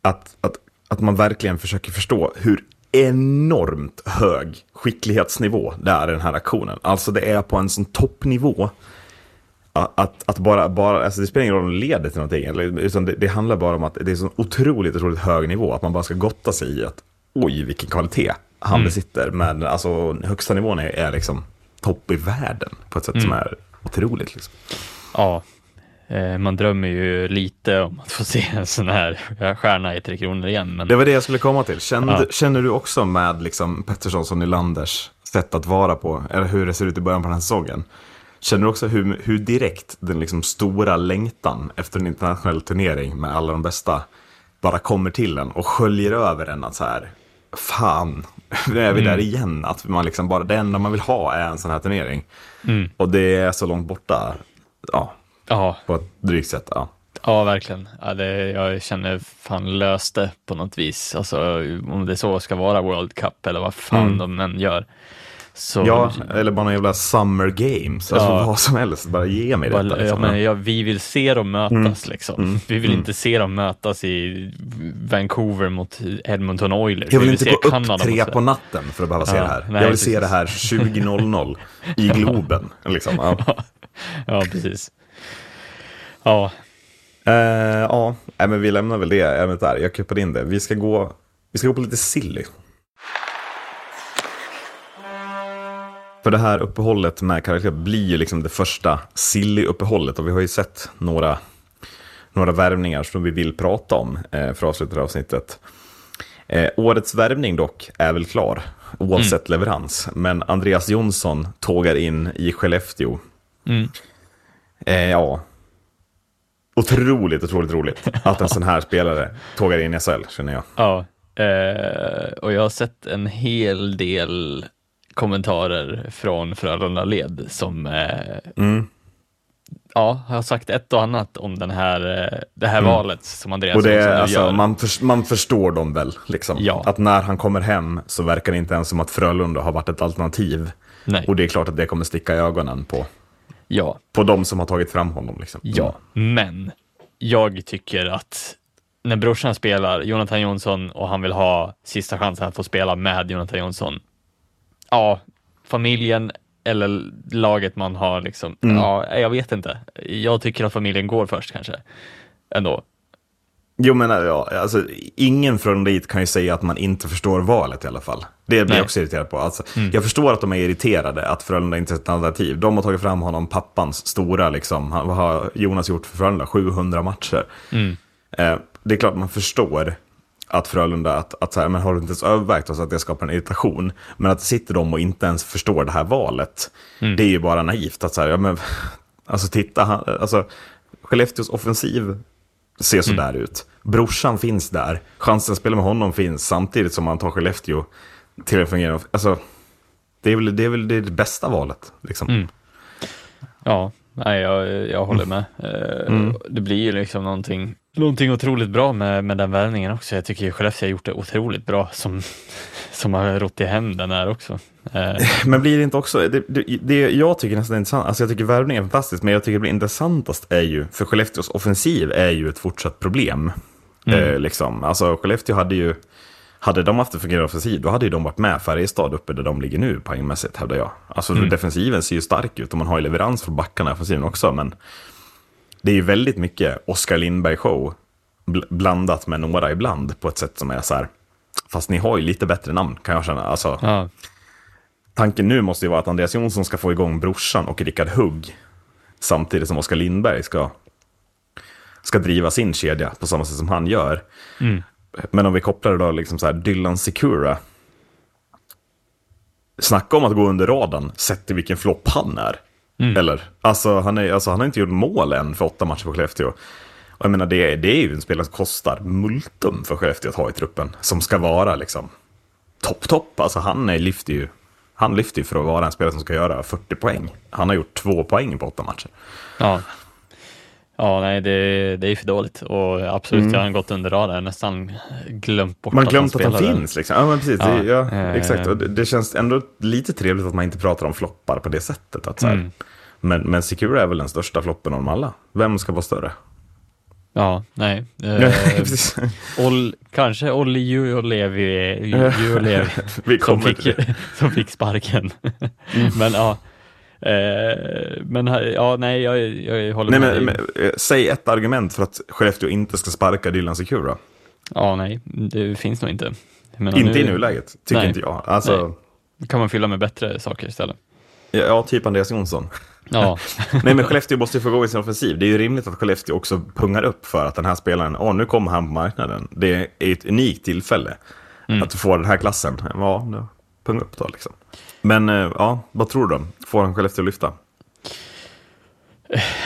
att, att, att man verkligen försöker förstå hur enormt hög skicklighetsnivå det är i den här aktionen. Alltså det är på en sån toppnivå. Att, att bara, bara, alltså det spelar ingen roll om det leder till någonting, eller, utan det, det handlar bara om att det är så otroligt, otroligt hög nivå, att man bara ska gotta sig i att oj, vilken kvalitet han besitter. Men alltså högsta nivån är, är liksom topp i världen på ett sätt som är otroligt. Liksom. Ja, eh, man drömmer ju lite om att få se en sån här stjärna i Tre Kronor igen, men Det var det jag skulle komma till. Kände, Ja. Känner du också med liksom Petterssons och Nylanders sätt att vara på, eller hur det ser ut i början på den här säsongen? Känner du också hur, hur direkt den liksom stora längtan efter en internationell turnering med alla de bästa bara kommer till en och sköljer över en att så här, fan, nu är vi där igen. Att man liksom bara, det enda man vill ha är en sån här turnering. Och det är så långt borta, ja, ja, på ett drygt sätt. Ja. Ja, verkligen. Ja, det, jag känner fan löste på något vis. Alltså om det så ska vara World Cup eller vad fan de än gör. Så Ja, eller bara någon jävla summer games. Alltså Ja. vad som helst, bara ge mig detta. Bara, ja, Liksom. men, ja, vi vill se dem mötas liksom. Mm. Vi vill inte se dem mötas i Vancouver mot Edmonton Oilers. Jag vill vi inte se gå upp Kanada tre mot- på natten för att behöva se Ja, det här. nej, jag vill se precis. det här 20.00 i Globen. Liksom. Ja, Ja, precis. Ja, eh, ja. Men vi lämnar väl det ämnet där. Jag kuppade in det. Vi ska gå, vi ska gå på lite silly. För det här uppehållet med karaktär blir ju liksom det första silly-uppehållet och vi har ju sett några, några värvningar som vi vill prata om eh, för att avsluta det här avsnittet. Eh, årets värvning dock är väl klar, oavsett leverans. Men Andreas Jonsson tågar in i Skellefteå. Mm. Eh, ja. Otroligt, otroligt roligt att en sån här spelare tågar in i SHL, känner jag. ja. Eh, och jag har sett en hel del kommentarer från Frölunda-led som eh, Mm. ja, har sagt ett och annat om den här, eh, det här valet som Andreas Och det nu alltså, gör. man, för, man förstår dem väl, liksom. Ja. Att när han kommer hem så verkar det inte ens som att Frölunda har varit ett alternativ. Nej. Och det är klart att det kommer sticka i ögonen på, Ja, på de som har tagit fram honom. Liksom. ja, men jag tycker att när brorsan spelar Jonathan Jonsson och han vill ha sista chansen att få spela med Jonathan Jonsson. Ja, familjen eller laget man har liksom. Mm. Ja, jag vet inte. Jag tycker att familjen går först kanske. Ändå. Jo men ja, alltså, ingen från dit kan ju säga att man inte förstår valet i alla fall. Det blir jag också irriterad på. Alltså, Jag förstår att de är irriterade att Frölunda inte är ett alternativ. De har tagit fram honom, pappans stora, liksom. Han, vad har Jonas gjort för Frölunda? 700 matcher. Eh, det är klart man förstår att Frölunda, att, att så här, men har du inte ens övervägt oss att det skapar en irritation? Men att sitter de och inte ens förstår det här valet, det är ju bara naivt. Att så här, ja, men, alltså titta, alltså, Skellefteås offensiv ser så där ut. Brorsan finns där, chansen att spela med honom finns, samtidigt som man tar Skellefteå till en fungerande... Alltså, det är väl det, är väl det bästa valet. Liksom. Ja, nej, jag, jag håller med. Eh, Det blir ju liksom någonting, någonting otroligt bra med, med den värvningen också. Jag tycker ju Skellefteå har gjort det otroligt bra som, som har rott i hem den här också. Eh, Men blir det inte också, det, det, det jag tycker nästan är intressant, alltså jag tycker värvningen är fantastisk, men jag tycker det blir intressantast är ju, för Skellefteås offensiv är ju ett fortsatt problem. Eh, liksom. Alltså Skellefteå hade ju, hade de haft en fungerande offensiv, då hade ju de varit med Färjestad uppe där de ligger nu poängmässigt, hävdar jag. Alltså defensiven ser ju stark ut och man har ju leverans från backarna i offensiven också, men det är ju väldigt mycket Oskar Lindberg-show bl- blandat med några ibland på ett sätt som är så här, fast ni har ju lite bättre namn kan jag känna. Alltså, ja, Tanken nu måste ju vara att Andreas Jonsson ska få igång brorsan och Rickard Hugg samtidigt som Oskar Lindberg ska, ska driva sin kedja på samma sätt som han gör. Men om vi kopplar det då liksom så här, Dylan Secura. Snacka om att gå under radarn, sett till vilken flopp han är. Eller? Alltså han, är, alltså han har inte gjort mål än för åtta matcher på Skellefteå. Och jag menar, det, det är ju en spelare som kostar multum för Skellefteå att ha i truppen. Som ska vara liksom topp, topp. Alltså han är, lyfter ju han lyfter ju för att vara en spelare som ska göra 40 poäng. Han har gjort två poäng på åtta matcher. ja. Ja, nej, det, det är för dåligt och absolut, jag har gått under radarn, nästan glömt bort Mm. Man att glömt att han spelade. finns. Liksom. Ja, men precis. Ja, det, ja, eh, exakt. Och det, det känns ändå lite trevligt att man inte pratar om floppar på det sättet. Att så här, Mm. men, men Secura är väl den största floppen av dem alla. Vem ska vara större? Ja, nej. Eh. Ol, kanske Olli Juolevi, Juolevi Vi som, fick, som fick sparken. men ja, men här- ja, nej, jag, jag håller Nej, med. men, men, eh, säg ett argument för att Skellefteå inte ska sparka Dylan Secura. Ja, nej, det finns nog inte. Menar, Inte nu i nuläget, tycker Nej. inte jag. Alltså, Nej. kan man fylla med bättre saker istället. ja, typ Andreas Jonsson. Ja, Nej men Skellefteå måste ju få gå i sin offensiv. Det är ju rimligt att Skellefteå också pungar upp för att den här spelaren, åh nu kommer han på marknaden. Det är ett unikt tillfälle att du får den här klassen. Ja, punga upp då liksom. Men eh, ja, vad tror du? Får han Skellefteå lyfta?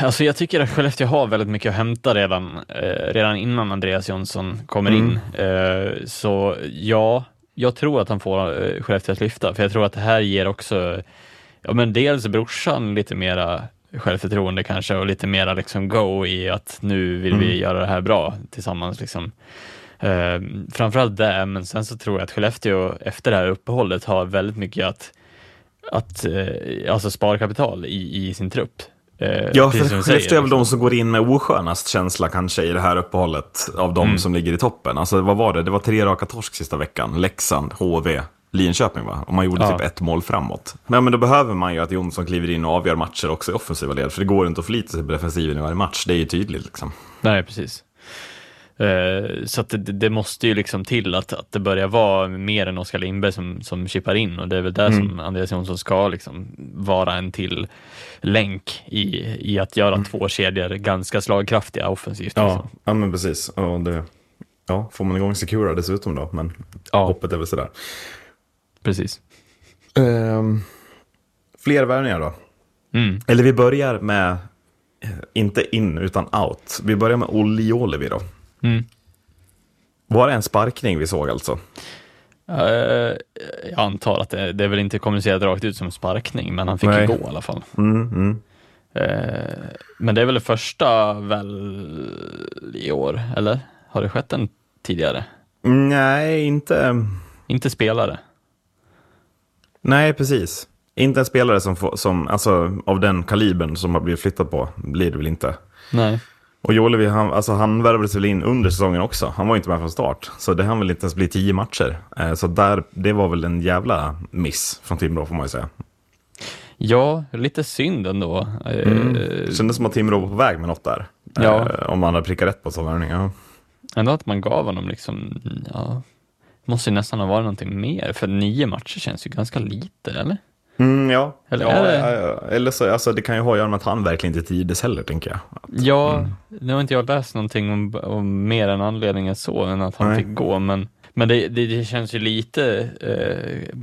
Alltså jag tycker att Skellefteå har väldigt mycket att hämta redan, eh, redan innan Andreas Jonsson kommer in. Eh, så ja, jag tror att han får eh, Skellefteå att lyfta, för jag tror att det här ger också, ja men dels brorsan lite mera självförtroende kanske och lite mera liksom go i att nu vill vi göra det här bra tillsammans liksom. Eh, framförallt det, men sen så tror jag att Skellefteå efter det här uppehållet har väldigt mycket att, att eh, alltså sparkapital i, i sin trupp. Eh, Ja, för Skellefteå är väl de som går in med oskönast känsla kanske i det här uppehållet av de som ligger i toppen. Alltså vad var det? Det var tre raka torsk sista veckan. Leksand, HV, Linköping va? Och man gjorde Ja. typ ett mål framåt. Men, men då behöver man ju att Jonsson kliver in och avgör matcher också i offensiva led. För det går inte att förlita sig på defensiven i varje match. Det är ju tydligt liksom. Nej, precis. Eh, så det, det måste ju liksom till att, att det börjar vara mer än Oskar Lindberg som, som chippar in och det är väl där som Andreas Jonsson ska liksom vara en till länk i, i att göra två kedjor ganska slagkraftiga offensivt. Ja, Liksom. ja men precis. Och det, ja, får man igång Secura dessutom då, men Ja. hoppet är väl sådär. precis. Ehm, fler värvningar då? Mm. Eller vi börjar med, eh, inte in utan out. Vi börjar med Olli Jolevi då. Mm. Var det en sparkning vi såg alltså? Eh, jag antar att det, det är väl inte kommunicerat rakt ut som sparkning, men han fick Nej. ju gå i alla fall. Mm, mm. Eh, men det är väl det första väl i år, eller? Har det skett en tidigare? Nej, inte... Inte spelare. Nej, precis. Inte en spelare som, får, som alltså, av den kalibern som har blivit flyttad på blir det väl inte. Nej. Och Jolevi, han, alltså, han värvades väl in under säsongen också. Han var ju inte med från start. Så det hann väl inte ens bli tio matcher. Eh, så där, det var väl en jävla miss från Timrå får man ju säga. Ja, lite synd ändå. Eh, Det kändes som att Timrå var på väg med något där. Ja. Eh, om man hade prickat rätt på sån värvning. Ja. Ändå att man gav honom liksom, ja, måste ju nästan ha varit någonting mer, för nio matcher känns ju ganska lite, eller? Mm, ja. Eller ja, det-. Eller så, alltså, det kan ju ha att göra med att han verkligen inte trivdes heller, tänker jag. Ja, nu har inte jag läst någonting om, om mer än anledningen så, än att han Nej. fick gå, men, men det, det, det känns ju lite eh,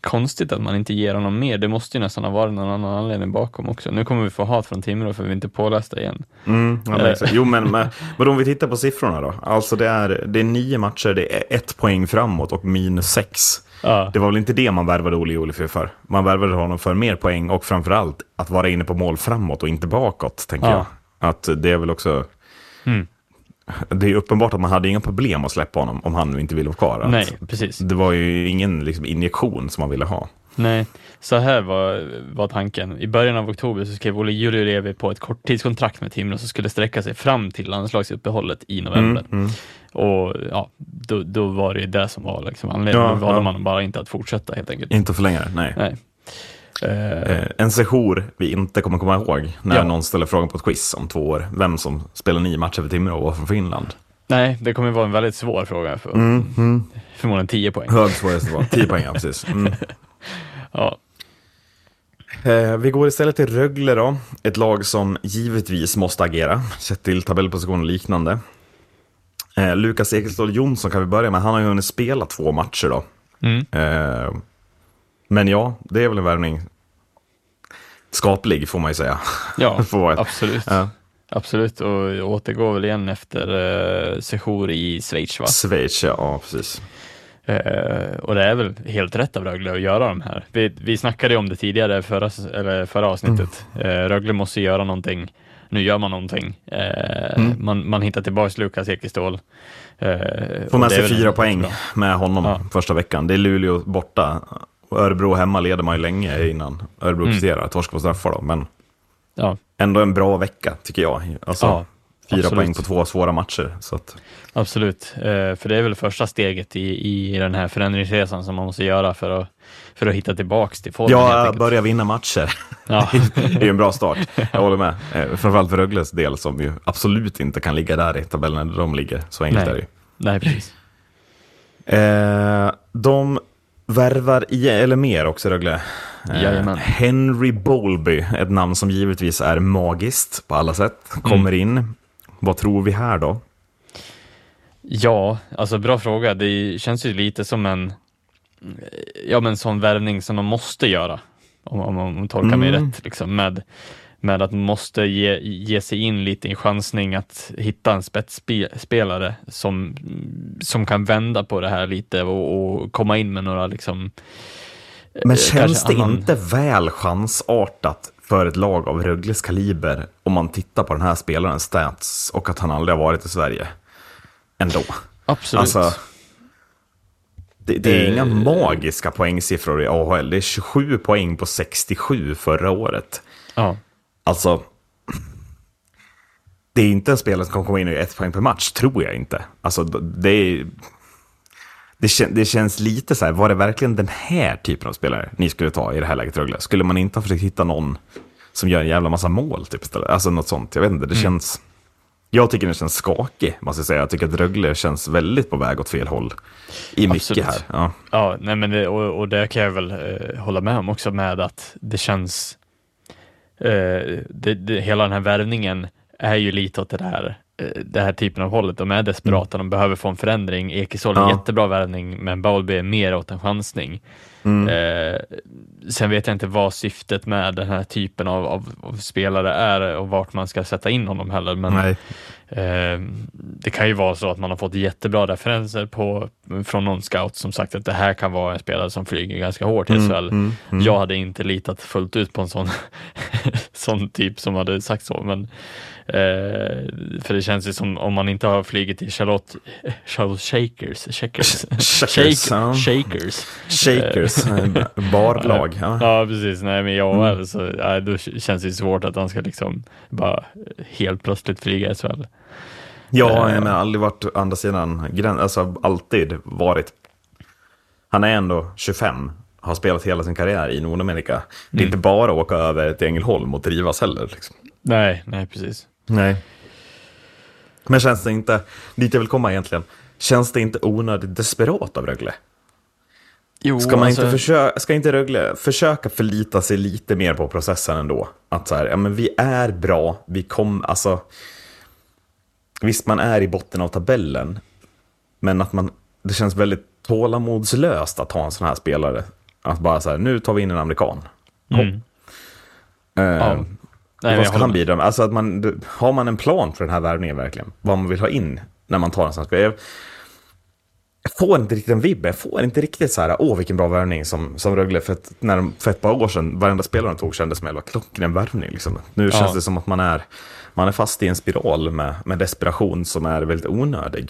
konstigt att man inte ger honom mer. Det måste ju nästan ha varit någon annan anledning bakom också. Nu kommer vi få hat från Timrå för vi är inte pålästa igen. Mm, ja, men Eh. Jo, men, men, men om vi tittar på siffrorna då. Alltså det är, det är nio matcher, det är ett poäng framåt och minus sex. Ja, Det var väl inte det man värvade Olle Olifö för. Man värvade honom för mer poäng och framförallt att vara inne på mål framåt och inte bakåt, tänker Ja. jag. Att det är väl också... Mm. Det är uppenbart att man hade inga problem att släppa honom om han nu inte ville vara kvar. Nej, precis. Det var ju ingen liksom, injektion som man ville ha. Nej, så här var, var tanken. I början av oktober så skrev Olle Julilevi på ett korttidskontrakt med Timrå som skulle sträcka sig fram till landslagsuppehållet i november. Mm, Och ja, då, då var det ju det som var liksom anledningen. Ja, då valde ja. man bara inte att fortsätta helt enkelt. Inte för länge, nej. Nej. Eh, en sejour vi inte kommer komma ihåg när Ja. någon ställer frågan på ett quiz om två år. Vem som spelar nio matcher för Timrå och var från Finland. nej, det kommer vara en väldigt svår fråga. För, Förmodligen 10 poäng. Hög svårighetsnivå, 10 poäng, ja, precis. Mm. Ja, Eh, vi går istället till Rögle då. Ett lag som givetvis måste agera, sett till tabellposition och liknande. Eh, Lukas Ekeståhl Jonsson kan vi börja med. Han har ju hunnit spela två matcher då. Mm. Eh, men ja, det är väl en värvning skaplig får man ju säga. ja absolut. Ja. Absolut, och återgår väl igen efter uh, sejour i Schweiz va? Schweiz, ja, ja precis. Eh, och det är väl helt rätt av Rögle att göra de här. Vi, vi snackade ju om det tidigare förra, eller förra avsnittet. Mm. Eh, Rögle måste göra någonting. Nu gör man någonting. Eh, Mm. man, man hittar tillbaka Lukas Ekestål. Eh, Får med sig fyra poäng bra. med honom Ja. första veckan. Det är Luleå borta. Örebro hemma leder man ju länge innan Örebro Mm. presterar. Torsk på straffar då, men Ja, ändå en bra vecka tycker jag. Alltså, Ja, fyra absolut. poäng på två svåra matcher. Så att, absolut. Eh, för det är väl första steget i, i den här förändringsresan som man måste göra för att, för att hitta tillbaks till formen. ja, börja vinna matcher. Ja. det är ju en bra start. Jag håller med. Eh, Framförallt för Rögles del som ju absolut inte kan ligga där i tabellen där de ligger. Så enkelt Nej. är det ju. Nej, precis. Eh, de värvar i, eller mer också Rögle. Eh. Henry Bowlby, ett namn som givetvis är magiskt på alla sätt, kommer Mm. in. Vad tror vi här då? Ja, alltså bra fråga. Det känns ju lite som en ja, men sån värvning som de måste göra. Om, om, om man tolkar mig Mm. rätt. Liksom, med, med att de måste ge, ge sig in lite i chansning att hitta en spetsspelare som, som kan vända på det här lite och, och komma in med några liksom Men eh, känns kanske det annan- inte väl chansartat för ett lag av Rögles kaliber om man tittar på den här spelarens stats och att han aldrig har varit i Sverige? Ändå. Absolut. Alltså, det, det är Eh, inga magiska poängsiffror i AHL. Det är 27 poäng på 67 förra året. ja. Alltså, det är inte en spelare som kommer komma in och göra ett poäng per match, tror jag inte. Alltså, det. Det, kän, det känns lite så här, var det verkligen den här typen av spelare ni skulle ta i det här läget, Rögle? Skulle man inte ha försökt hitta någon som gör en jävla massa mål, typ, istället? Alltså något sånt, jag vet inte, det Mm. känns... Jag tycker det känns skakig, måste jag säga. Jag tycker att Rögle känns väldigt på väg åt fel håll. I mycket Absolut. här. Ja. Ja, nej men det, och, och det kan jag väl eh, hålla med om också med att det känns eh, det, det, hela den här värvningen är ju lite åt det här, eh, det här typen av hållet. De är desperata, de behöver få en förändring. Ekesol är Ja. jättebra värvning, men Bowlby är mer åt en chansning. Mm. Eh, sen vet jag inte vad syftet med den här typen av, av, av spelare är och vart man ska sätta in honom heller. Men. Eh, det kan ju vara så att man har fått jättebra referenser på, från någon scout som sagt att det här kan vara en spelare som flyger ganska hårt i Mm, SHL. Jag hade inte litat fullt ut på en sån, sån typ som hade sagt så, men för det känns ju som om man inte har flugit i Charlotte, Charlotte Shakers, Shakers, Shakers, ja. Shakers. Shakers, eh, barlag. Ja. Ja, precis. Nej, men jag Mm. så, nej, då känns det svårt att han ska liksom bara helt plötsligt flyga i SHL. Ja, Eh. jag menar, aldrig varit andra sidan gränsen, alltså alltid varit. Han är ändå 25, har spelat hela sin karriär i Nordamerika. Det är Mm. inte bara att åka över till Ängelholm och trivas heller. Liksom. Nej, nej precis. Nej. Men känns det inte, dit jag vill komma egentligen, känns det inte onödigt desperat av Rögle? Jo, Ska, man alltså, inte försöka, ska inte Rögle försöka förlita sig lite mer på processen ändå? Att så här, ja men vi är bra, vi kom, alltså... Visst, man är i botten av tabellen, men att man, det känns väldigt tålamodslöst att ha en sån här spelare. Att bara så här, nu tar vi in en amerikan. Mm. Eh, Ja. Nej, vad ska han bidra med? Alltså att man, har man en plan för den här värvningen verkligen? Vad man vill ha in när man tar en sån här spelare? Jag, jag får inte riktigt en vibb, jag får inte riktigt så här, åh vilken bra värvning som, som Rögle för, ett, när de, för ett par år sedan, varenda spelare de tog kändes som en klockren värvning. Liksom. Nu känns det som att man är, man är fast i en spiral med, med desperation som är väldigt onödig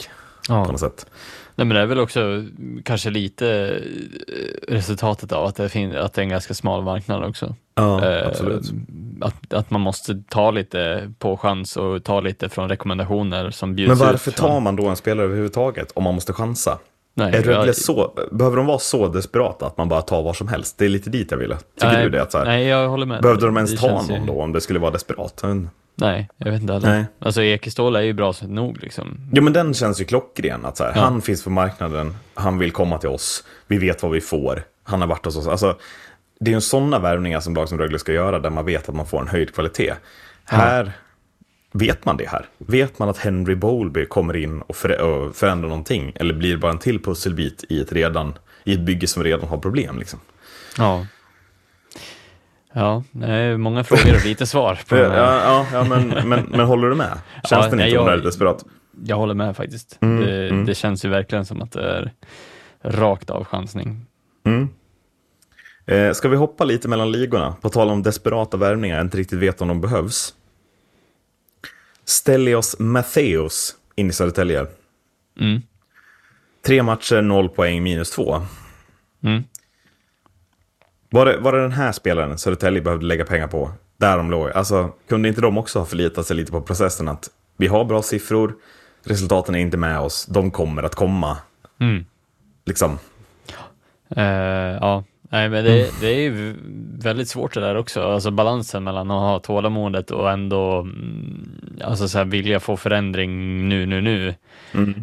på Ja. något sätt. Nej, men det är väl också kanske lite eh, resultatet av att det, fin- att det är en ganska smal marknad också. Ja, Eh, absolut. Att, att man måste ta lite på chans och ta lite från rekommendationer som bjuds Men varför ut. från- tar man då en spelare överhuvudtaget om man måste chansa? Nej, Är Rögle jag- så, behöver de vara så desperata att man bara tar vad som helst? Det är lite dit jag ville. Tycker nej, du det? Att så här, Nej, jag håller med. behövde de ens Det ta någon ju- då om det skulle vara desperat? Nej, jag vet inte heller. Nej. Alltså Ekeståhl är ju bra så nog liksom. Jo men den känns ju klockren. Att så här, Ja. Han finns på marknaden, han vill komma till oss, vi vet vad vi får, han har varit hos oss. Alltså, det är ju sådana värvningar som lag som Rögle ska göra där man vet att man får en höjd kvalitet. Här vet man det här. Vet man att Henry Bowlby kommer in och, för, och förändrar någonting eller blir bara en till pusselbit i ett, redan, i ett bygge som redan har problem. Liksom. Ja. Ja, det är många frågor och lite svar. På Ja, ja, ja men, men, men håller du med? Känns Ja, den inte jag- desperat? Jag håller med faktiskt. Mm, det, det känns ju verkligen som att det är rakt av chansning. Eh, ska vi hoppa lite mellan ligorna? På tal om desperata värvningar, jag inte riktigt vet om de behövs. Stelios Mattheus in i Södertälje. Mm. Tre matcher, noll poäng, minus två. Mm. Var det, var det den här spelaren Södertälje behövde lägga pengar på? Där de låg. Alltså, kunde inte de också ha förlitat sig lite på processen att vi har bra siffror, resultaten är inte med oss, de kommer att komma. Mm. Liksom. Eh, ja, nej, men det, det är ju väldigt svårt det där också. Alltså balansen mellan att ha tålamodet och ändå mm, alltså så här, vilja få förändring nu, nu, nu.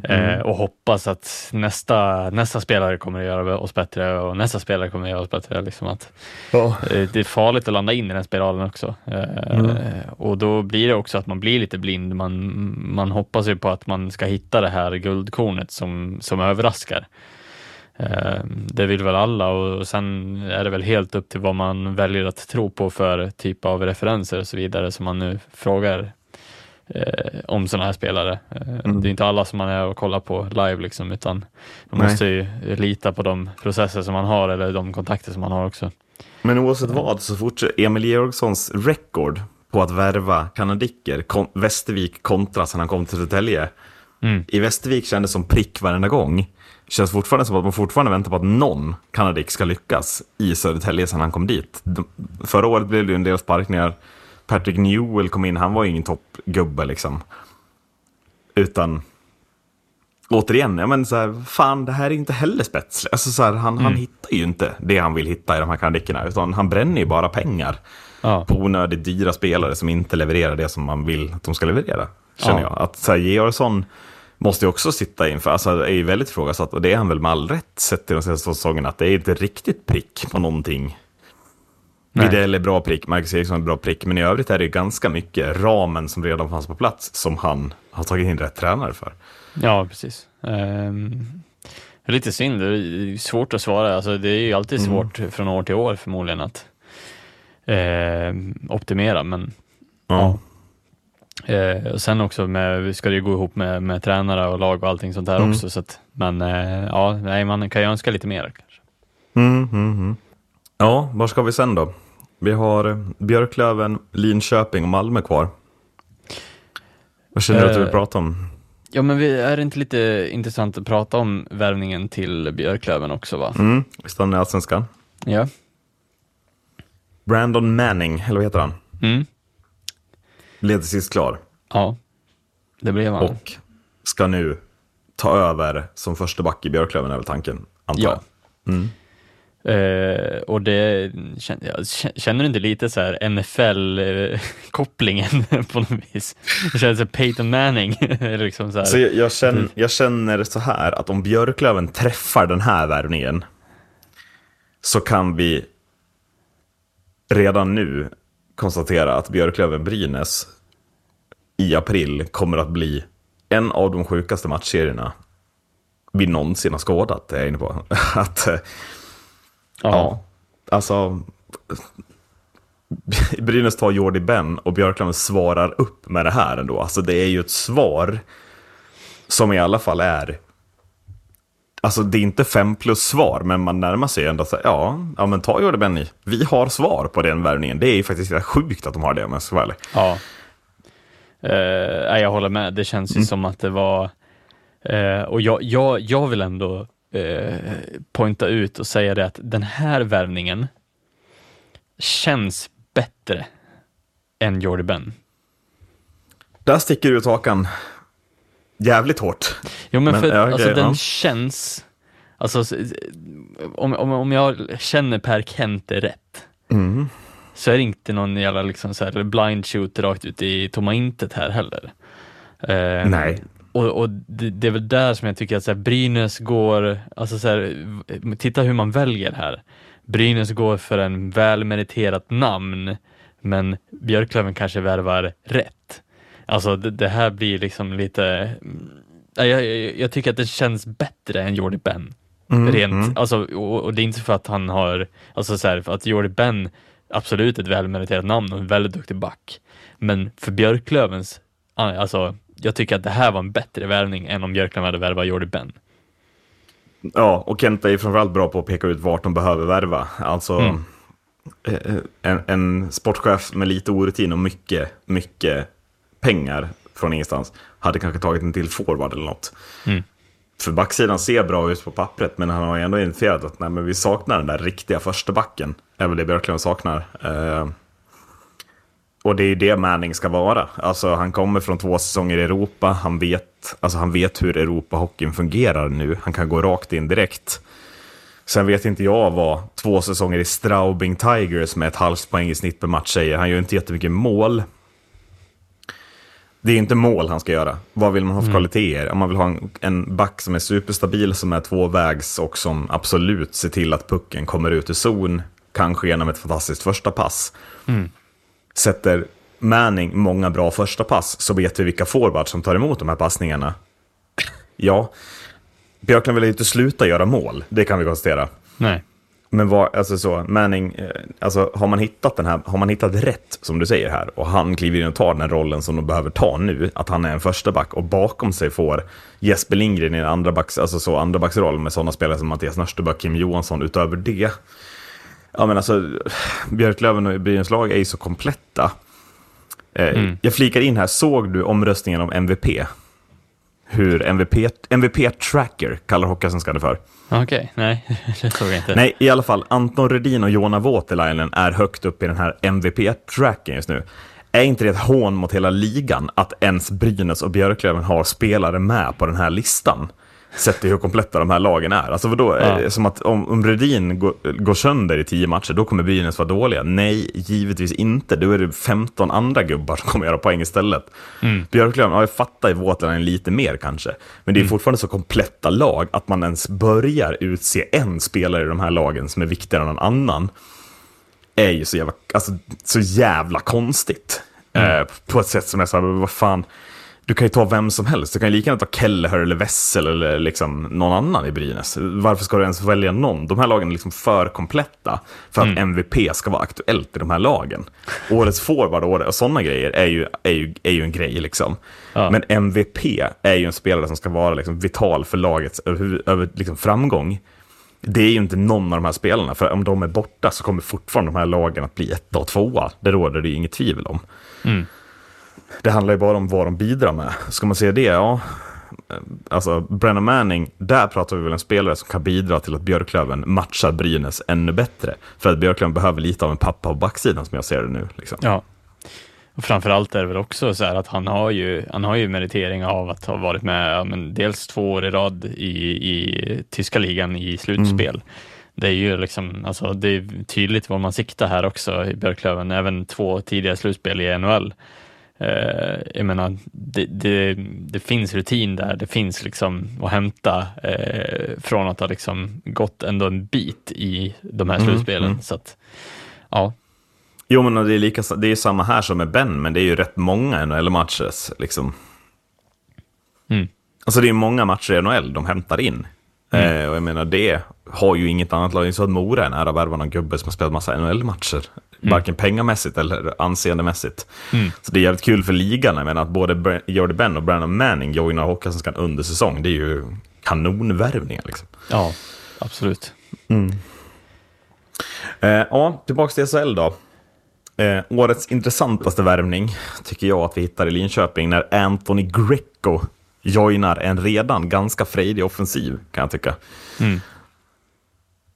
Eh, och hoppas att nästa, nästa spelare kommer att göra oss bättre och nästa spelare kommer att göra oss bättre. Liksom att, Ja. eh, det är farligt att landa in i den spiralen också. Eh, Och då blir det också att man blir lite blind. Man, man hoppas ju på att man ska hitta det här guldkornet som, som överraskar. Eh, Det vill väl alla och sen är det väl helt upp till vad man väljer att tro på för typ av referenser och så vidare som man nu frågar eh, om sådana här spelare. Eh, Det är inte alla som man är och kollar på live liksom, utan man Nej. måste ju lita på de processer som man har eller de kontakter som man har också. Men oavsett vad så fortsätter Emil Georgssons rekord på att värva kanadicker, kon- Västervik kontra sen han kom till Södertälje. Mm. I Västervik kändes som prick varenda gång. Känns fortfarande som att man fortfarande väntar på att någon kanadick ska lyckas i Södertälje sen han kom dit. De, förra året blev det ju en del sparkningar. Patrick Newell kom in, han var ju ingen toppgubbe liksom. Utan återigen, ja men så här, fan det här är inte heller spets. Alltså så här, han, han hittar ju inte det han vill hitta i de här kanadickerna, utan han bränner ju bara pengar Ja. på onödigt dyra spelare som inte levererar det som man vill att de ska leverera. Känner Ja. jag. Att så här, Georgsson måste ju också sitta inför, alltså är ju väldigt ifrågasatt och det är han väl med all rätt sett till de senaste två säsongerna, att det är inte riktigt prick på någonting. Widell är bra prick, Marcus Eriksson är bra prick, men i övrigt är det ju ganska mycket ramen som redan fanns på plats som han har tagit in rätt tränare för. Ja, precis. Det är lite synd, det är svårt att svara. Alltså, det är ju alltid svårt från år till år förmodligen att ehm, optimera, men Ja. Eh, och sen också med, ska det ju gå ihop med, med tränare och lag och allting sånt där Mm. också. Så att, men eh, ja, nej, man kan ju önska lite mer kanske. Mm, mm, mm. Ja, var ska vi sen då? Vi har eh, Björklöven, Linköping och Malmö kvar. Vad känner du att du vill Eh, prata om? Ja, men vi, är det inte lite intressant att prata om värvningen till Björklöven också va? Mm, vi stannar i Allsvenskan. Ja. Brandon Manning, eller vad heter han? Mm. Blev till sist klar. Ja, det blev han. Och ska nu ta över som första back i Björklöven är väl tanken, antar Ja. jag. Mm. Eh, och det känner, jag, känner du inte lite så här NFL-kopplingen på något vis? Det känns som Peyton Manning. liksom så. Så jag, jag, känner, jag känner så här att om Björklöven träffar den här värvningen så kan vi redan nu konstatera att Björklöven-Brynäs i april kommer att bli en av de sjukaste matchserierna vi någonsin har skådat, är jag inne på. att, eh, ja, alltså... Brynäs tar Jordi Ben och Björklöven svarar upp med det här ändå. Alltså det är ju ett svar som i alla fall är... Alltså det är inte fem plus svar, men man närmar sig ändå så här, ja, ja men ta Jordi Ben i. Vi har svar på den värvningen. Det är ju faktiskt rätt sjukt att de har det om jag ska vara ärlig. Ja. Eh, jag håller med. Det känns ju Mm. som att det var... eh, och jag, jag, jag vill ändå uh, pointa ut och säga det att den här värvningen känns bättre än Jordi Ben. Där sticker du ut hakan jävligt hårt. Jo, men, Men, för ja, alltså, den ja. känns... Alltså, om, om, om jag känner Per Kente rätt, Mm. Så är det inte någon jävla liksom, så här, blind shoot rakt ut i tomma intet här heller. Eh, Nej. Och, och det, det är väl där som jag tycker att så här, Brynäs går, alltså så här, titta hur man väljer här. Brynäs går för en välmeriterat namn, men Björklöven kanske värvar rätt. Alltså det, det här blir liksom lite, mm, jag, jag, jag tycker att det känns bättre än Jordi Ben. Rent, Alltså, och, och det är inte för att han har, alltså så här, att Jordi Ben absolut ett välmeriterat namn och en väldigt duktig back. Men för Björklövens, alltså jag tycker att det här var en bättre värvning än om Björklöven hade värvat Jordi Ben. Ja, och Kenta är framförallt bra på att peka ut vart de behöver värva. Alltså, Mm. eh, en, en sportchef med lite orutin och mycket, mycket pengar från ingenstans hade kanske tagit en till forward eller något. Mm. För backsidan ser bra ut på pappret, men han har ju ändå identifierat att nej, men vi saknar den där riktiga första backen. är väl det Björklund saknar. Eh, och det är ju det Manning ska vara. Alltså, han kommer från två säsonger i Europa. Han vet, alltså, han vet hur Europahockeyn fungerar nu. Han kan gå rakt in direkt. Sen vet inte jag vad två säsonger i Straubing Tigers med ett halvt poäng i snitt per match säger. Han gör inte jättemycket mål. Det är inte mål han ska göra. Vad vill man ha för kvaliteter? Om man vill ha en, en back som är superstabil, som är tvåvägs och som absolut ser till att pucken kommer ut i zon, kanske genom ett fantastiskt första pass. Sätter Manning många bra första pass så vet vi vilka forwards som tar emot de här passningarna. Ja, Björklund vill ju inte sluta göra mål, det kan vi konstatera. Nej. Men vad, alltså så, Manning, eh, alltså har man hittat den här, har man hittat rätt som du säger här och han kliver in och tar den här rollen som de behöver ta nu, att han är en första back och bakom sig får Jesper Lindgren i en andra backs, alltså så andra backsroll med sådana spelare som Mattias Nörsteböck, Kim Johansson utöver det. Ja men alltså, Björklöven och Brynäs lag är ju så kompletta. Eh, Jag flikar in här, såg du omröstningen om MVP? Hur MVP, MVP Tracker kallar Hockeyallsvenskan det för. Okej, nej, det såg jag inte. Nej, i alla fall, Anton Rudin och Jona Voutilainen är högt upp i den här MVP-tracken just nu. Är inte det ett hån mot hela ligan att ens Brynäs och Björklöven har spelare med på den här listan? Sett till hur kompletta de här lagen är. Alltså vadå, Ja. det som att om, om Rudin går, går sönder i tio matcher, då kommer Brynäs vara dåliga? Nej, givetvis inte. Då är det 15 andra gubbar som kommer göra poäng istället. Björklöven, ja, jag fattar ju Voutilainen lite mer kanske. Men det är fortfarande så kompletta lag att man ens börjar utse en spelare i de här lagen som är viktigare än någon annan. Är ju så jävla, alltså, så jävla konstigt. Eh, på ett sätt som är så här, vad fan. Du kan ju ta vem som helst. Du kan ju lika gärna ta Kelleher eller Wessel eller liksom någon annan i Brynäs. Varför ska du ens välja någon? De här lagen är liksom för kompletta för att MVP ska vara aktuellt i de här lagen. Årets forward och och sådana grejer är ju, är, ju, är ju en grej liksom. Ja. Men MVP är ju en spelare som ska vara liksom vital för lagets över, över, liksom framgång. Det är ju inte någon av de här spelarna, för om de är borta så kommer fortfarande de här lagen att bli etta och tvåa. Det råder det ju inget tvivel om. Det handlar ju bara om vad de bidrar med. Ska man säga det, ja. Alltså, Brennan Manning, där pratar vi väl en spelare som kan bidra till att Björklöven matchar Brynäs ännu bättre. För att Björklöven behöver lite av en pappa på backsidan som jag ser det nu. Liksom. Ja. Och framförallt är det väl också så här att han har ju, han har ju meritering av att ha varit med ja, men dels två år i rad i, i tyska ligan i slutspel. Det är ju liksom, alltså det är tydligt var man siktar här också i Björklöven, även två tidiga slutspel i NHL. Eh, jag menar, det, det, det finns rutin där, det finns liksom att hämta eh, från att ha liksom gått ändå en bit i de här slutspelen. Så att, ja, Jo, men det är, lika, det är samma här som med Ben, men det är ju rätt många NHL-matcher. Liksom. Mm. Alltså det är många matcher i NHL de hämtar in. Eh, och jag menar, det har ju inget annat lag. Så att Mora är nära att värva någon gubbe som har spelat massa NHL-matcher. Varken pengamässigt eller anseendemässigt. Så det är jävligt kul för ligan. Jag menar att både Jordy Ben och Brandon Manning joinar Hockeyallsvenskan under säsong. Det är ju kanonvärvningar liksom. ja absolut. Eh, ja, tillbaka till SHL då. Eh, årets intressantaste värvning tycker jag att vi hittar i Linköping när Anthony Greco joinar en redan ganska frejdig offensiv, kan jag tycka.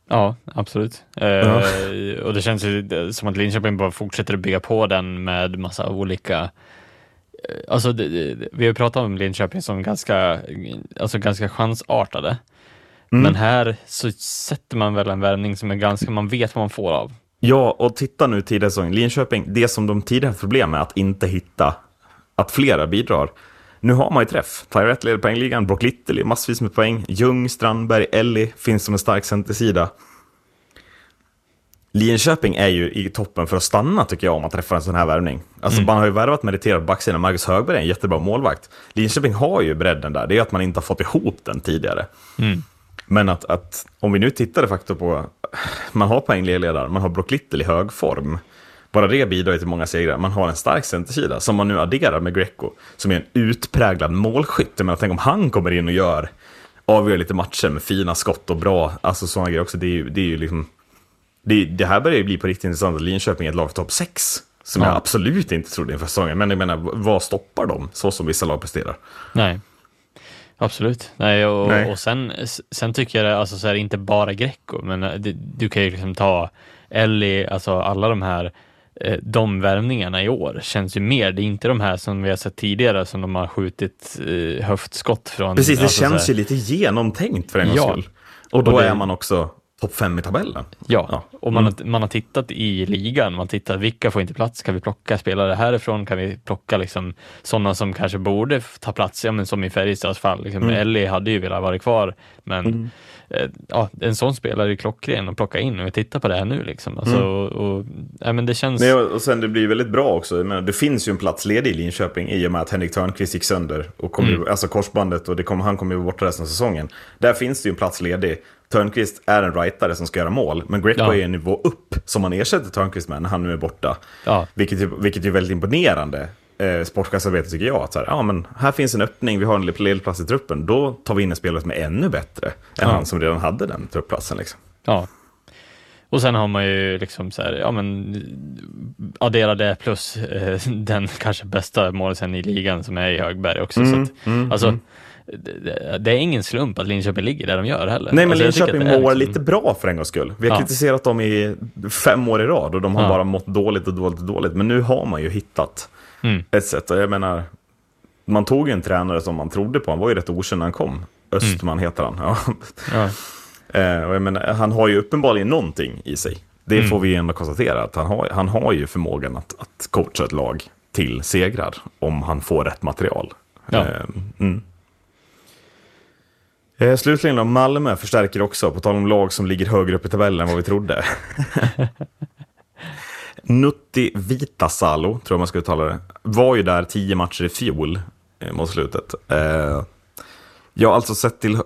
Ja, absolut. Eh, och det känns ju som att Linköping bara fortsätter att bygga på den med massa olika eh, Alltså, det, det, vi har pratat om Linköping som ganska, alltså ganska chansartade. Men här så sätter man väl en värvning som är ganska, man vet vad man får av. Ja, och titta nu tidigare säsongen, Linköping, det som de tidigare haft problem med att inte hitta, att flera bidrar. Nu har man ju träff. Tyrett leder poängligan, Brock Little massvis med poäng, Ljung, Strandberg, Ellie finns som en stark centersida. Linköping är ju i toppen för att stanna tycker jag om man träffar en sån här värvning. Alltså man har ju värvat meriterad på backsidan, Marcus Högberg är en jättebra målvakt. Linköping har ju bredden där, det är att man inte har fått ihop den tidigare. Men att, att om vi nu tittar de facto på, man har poängledare, man har Brock Little i hög form. Bara det bidrar till många segrar. Man har en stark centersida som man nu adderar med Greco, som är en utpräglad målskytt. Men tänk om han kommer in och gör, avgör lite matcher med fina skott och bra, alltså sådana grejer också. Det är ju, det är ju liksom, det, det här börjar ju bli på riktigt intressant Linköping är ett lag för topp 6. Som Ja. jag absolut inte trodde inför säsongen. Men jag menar, vad stoppar dem? Så som vissa lag presterar. Nej, absolut. Nej, och, Nej. och sen, sen tycker jag alltså så här, inte bara Greco, men eh, det, du kan ju liksom ta Ellie, alltså alla de här eh, de värvningarna i år känns ju mer, det är inte de här som vi har sett tidigare som de har skjutit eh, höftskott från. Precis, det alltså, så känns ju lite genomtänkt för en gångs Ja. skull. Och då Och det- är man också topp 5 i tabellen. Ja, Ja. och man, har, man har tittat i ligan, man tittar vilka får inte plats, kan vi plocka spelare härifrån, kan vi plocka liksom sådana som kanske borde ta plats, ja men som i Färjestads fall, liksom, Ellie hade ju velat vara kvar, men eh, ja, en sån spelare är klockren att plocka in och vi tittar på det här nu liksom. Alltså, och, och, ja, men det känns, Nej, och sen det blir väldigt bra också. Menar, det finns ju en plats ledig i Linköping i och med att Henrik Törnqvist gick sönder. Och kom ju, alltså korsbandet och det kom, han kommer ju borta resten av säsongen. Där finns det ju en plats ledig. Törnqvist är en rightare som ska göra mål. Men Greco Ja. är en nivå upp som man ersätter Törnqvist med när han nu är borta. Ja. Vilket, vilket är väldigt imponerande. Eh, sportchefsarbete tycker jag. Att så här, ja, men här finns en öppning, vi har en ledig plats i truppen. Då tar vi in en spelare som är ännu bättre än Ja. han som redan hade den truppplatsen. Liksom. Ja. Och sen har man ju liksom så här, ja men addera det plus eh, den kanske bästa målisen i ligan som är i Högberg också. så att, alltså, det, det är ingen slump att Linköping ligger där de gör heller. Nej, men alltså, Linköping mår liksom- lite bra för en gångs skull. Vi har Ja. kritiserat dem i fem år i rad och de har Ja. bara mått dåligt och dåligt och dåligt. Men nu har man ju hittat Mm. Och jag menar, man tog ju en tränare som man trodde på. Han var ju rätt okänd när han kom. Östman heter han. Ja. Ja. Eh, och jag menar, han har ju uppenbarligen någonting i sig. Det Mm. får vi ändå konstatera. Att han, har, han har ju förmågan att, att coacha ett lag till segrar. Om han får rätt material. Ja. Eh, mm. Eh, slutligen då, Malmö förstärker också, på tal om lag som ligger högre upp i tabellen än vad vi trodde. Nutti Vitasalo, tror jag man ska uttala det, var ju där tio matcher i fjol eh, mot slutet. Eh, jag har alltså sett till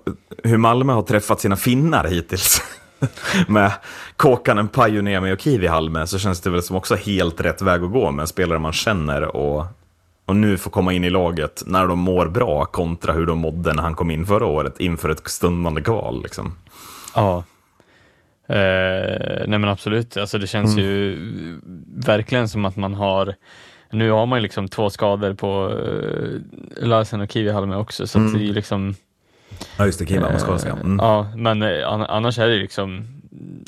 hur Malmö har träffat sina finnar hittills. med Kåkanen, Pajuniemi och Kivihalme så känns det väl som också helt rätt väg att gå med en spelare man känner och, och nu får komma in i laget när de mår bra kontra hur de mådde när han kom in förra året inför ett stundande kval. Liksom. Ja. Eh, nej men absolut, alltså det känns Mm. ju verkligen som att man har nu har man ju liksom två skador på eh, Larsen och Kivihalme också, så att det är ju liksom Ja, just det, Kivihalme ska Eh, Ja, men eh, an- annars är det liksom,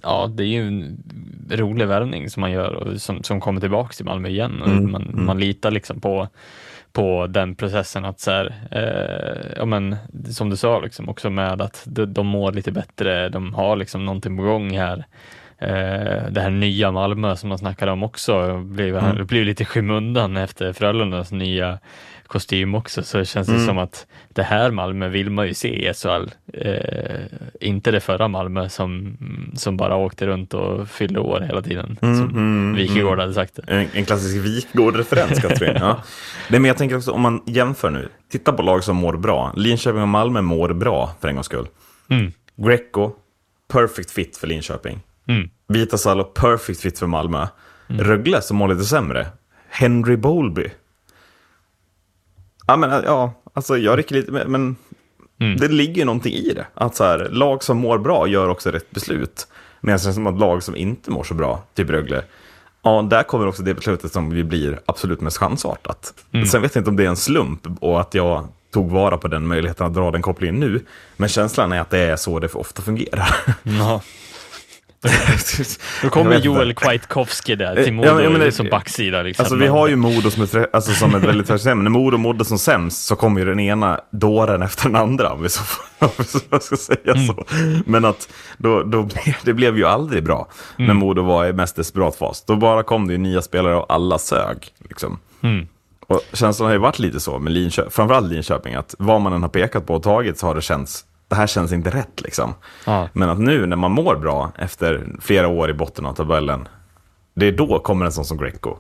ja, det är ju en rolig värvning som man gör och som, som kommer tillbaka till Malmö igen. Och Mm, man, man litar liksom på, på den processen att så här, eh, ja men som du sa liksom också med att de, de mår lite bättre, de har liksom någonting på gång här. eh, det här nya Malmö som man snackade om också blev, Mm. blev lite skymundan efter Frölundas nya kostym också, så känns det Mm. som att det här Malmö vill man ju se i SHL. Eh, inte det förra Malmö som, som bara åkte runt och fyllde år hela tiden, Mm, som Wikegård hade sagt det. En, en klassisk Wikgård-referens Katrin. Ja. Nej, men jag tänker också om man jämför nu. Titta på lag som mår bra. Linköping och Malmö mår bra för en gångs skull. Mm. Greco, perfect fit för Linköping. Mm. Vitasalo, perfect fit för Malmö. Rögle som mår lite sämre. Henry Bowlby. Ja, men ja, alltså jag rycker lite, men, Mm. det ligger ju någonting i det. Att så här, lag som mår bra gör också rätt beslut. Medan det som att lag som inte mår så bra, typ Rögle, ja, där kommer också det beslutet som vi blir absolut mest chansartat. Sen vet jag inte om det är en slump och att jag tog vara på den möjligheten att dra den kopplingen nu. Men känslan är att det är så det ofta fungerar. Ja. Då kommer Joel. Kwiatkowski där Eh, till Modo ja, men det- som backsida. Liksom. Alltså vi har ju Modo som ett, alltså, som ett väldigt färskt När Modo mådde som sämst så kom ju den ena dåren efter den andra, om vi så, om jag ska säga så. Men att då, då, det blev ju aldrig bra när Modo var i mest desperat fas. Då bara kom det ju nya spelare och alla sög. Liksom. Mm. Och känslan har ju varit lite så med Linköping, framförallt Linköping, att vad man än har pekat på och tagit så har det känts, det här känns inte rätt liksom. Ja. Men att nu när man mår bra efter flera år i botten av tabellen, det är då kommer en sån som Greco.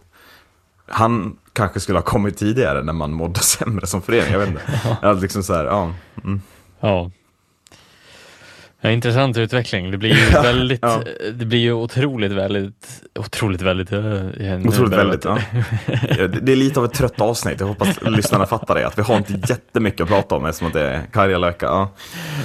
Han kanske skulle ha kommit tidigare när man mådde sämre som förening, jag vet inte. Ja. Liksom så här, ja. Ja. Ja, intressant utveckling. Det blir ju väldigt, ja. det blir ju otroligt väldigt, otroligt väldigt. eh, nu Otroligt väldigt. det- Ja. Det är lite av ett trött avsnitt, jag hoppas lyssnarna fattar det. Att vi har inte jättemycket att prata om eftersom att det är Karjalöka. Ja.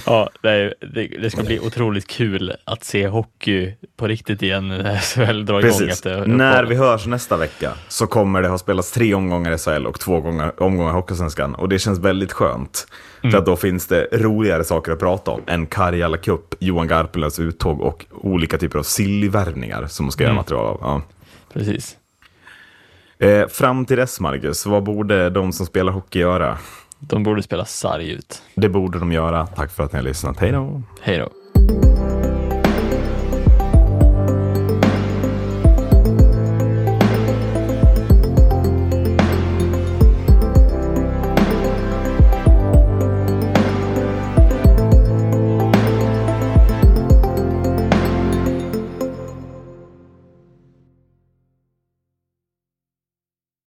Ja, det, det, det ska bli otroligt kul att se hockey på riktigt igen när SHL drar igång Precis. efter När vi hörs nästa vecka så kommer det ha spelats tre omgångar i SHL och två gånger, omgångar i Hockeysvenskan. Och det känns väldigt skönt. Mm. För att då finns det roligare saker att prata om än Karjala Cup, Johan Garpenlövs uttåg och olika typer av sillvärvningar som man ska Mm. göra material av. Ja. Precis. Eh, fram till dess, Marcus, vad borde de som spelar hockey göra? De borde spela sarg ut. Det borde de göra. Tack för att ni har lyssnat. Hej då! Hej då.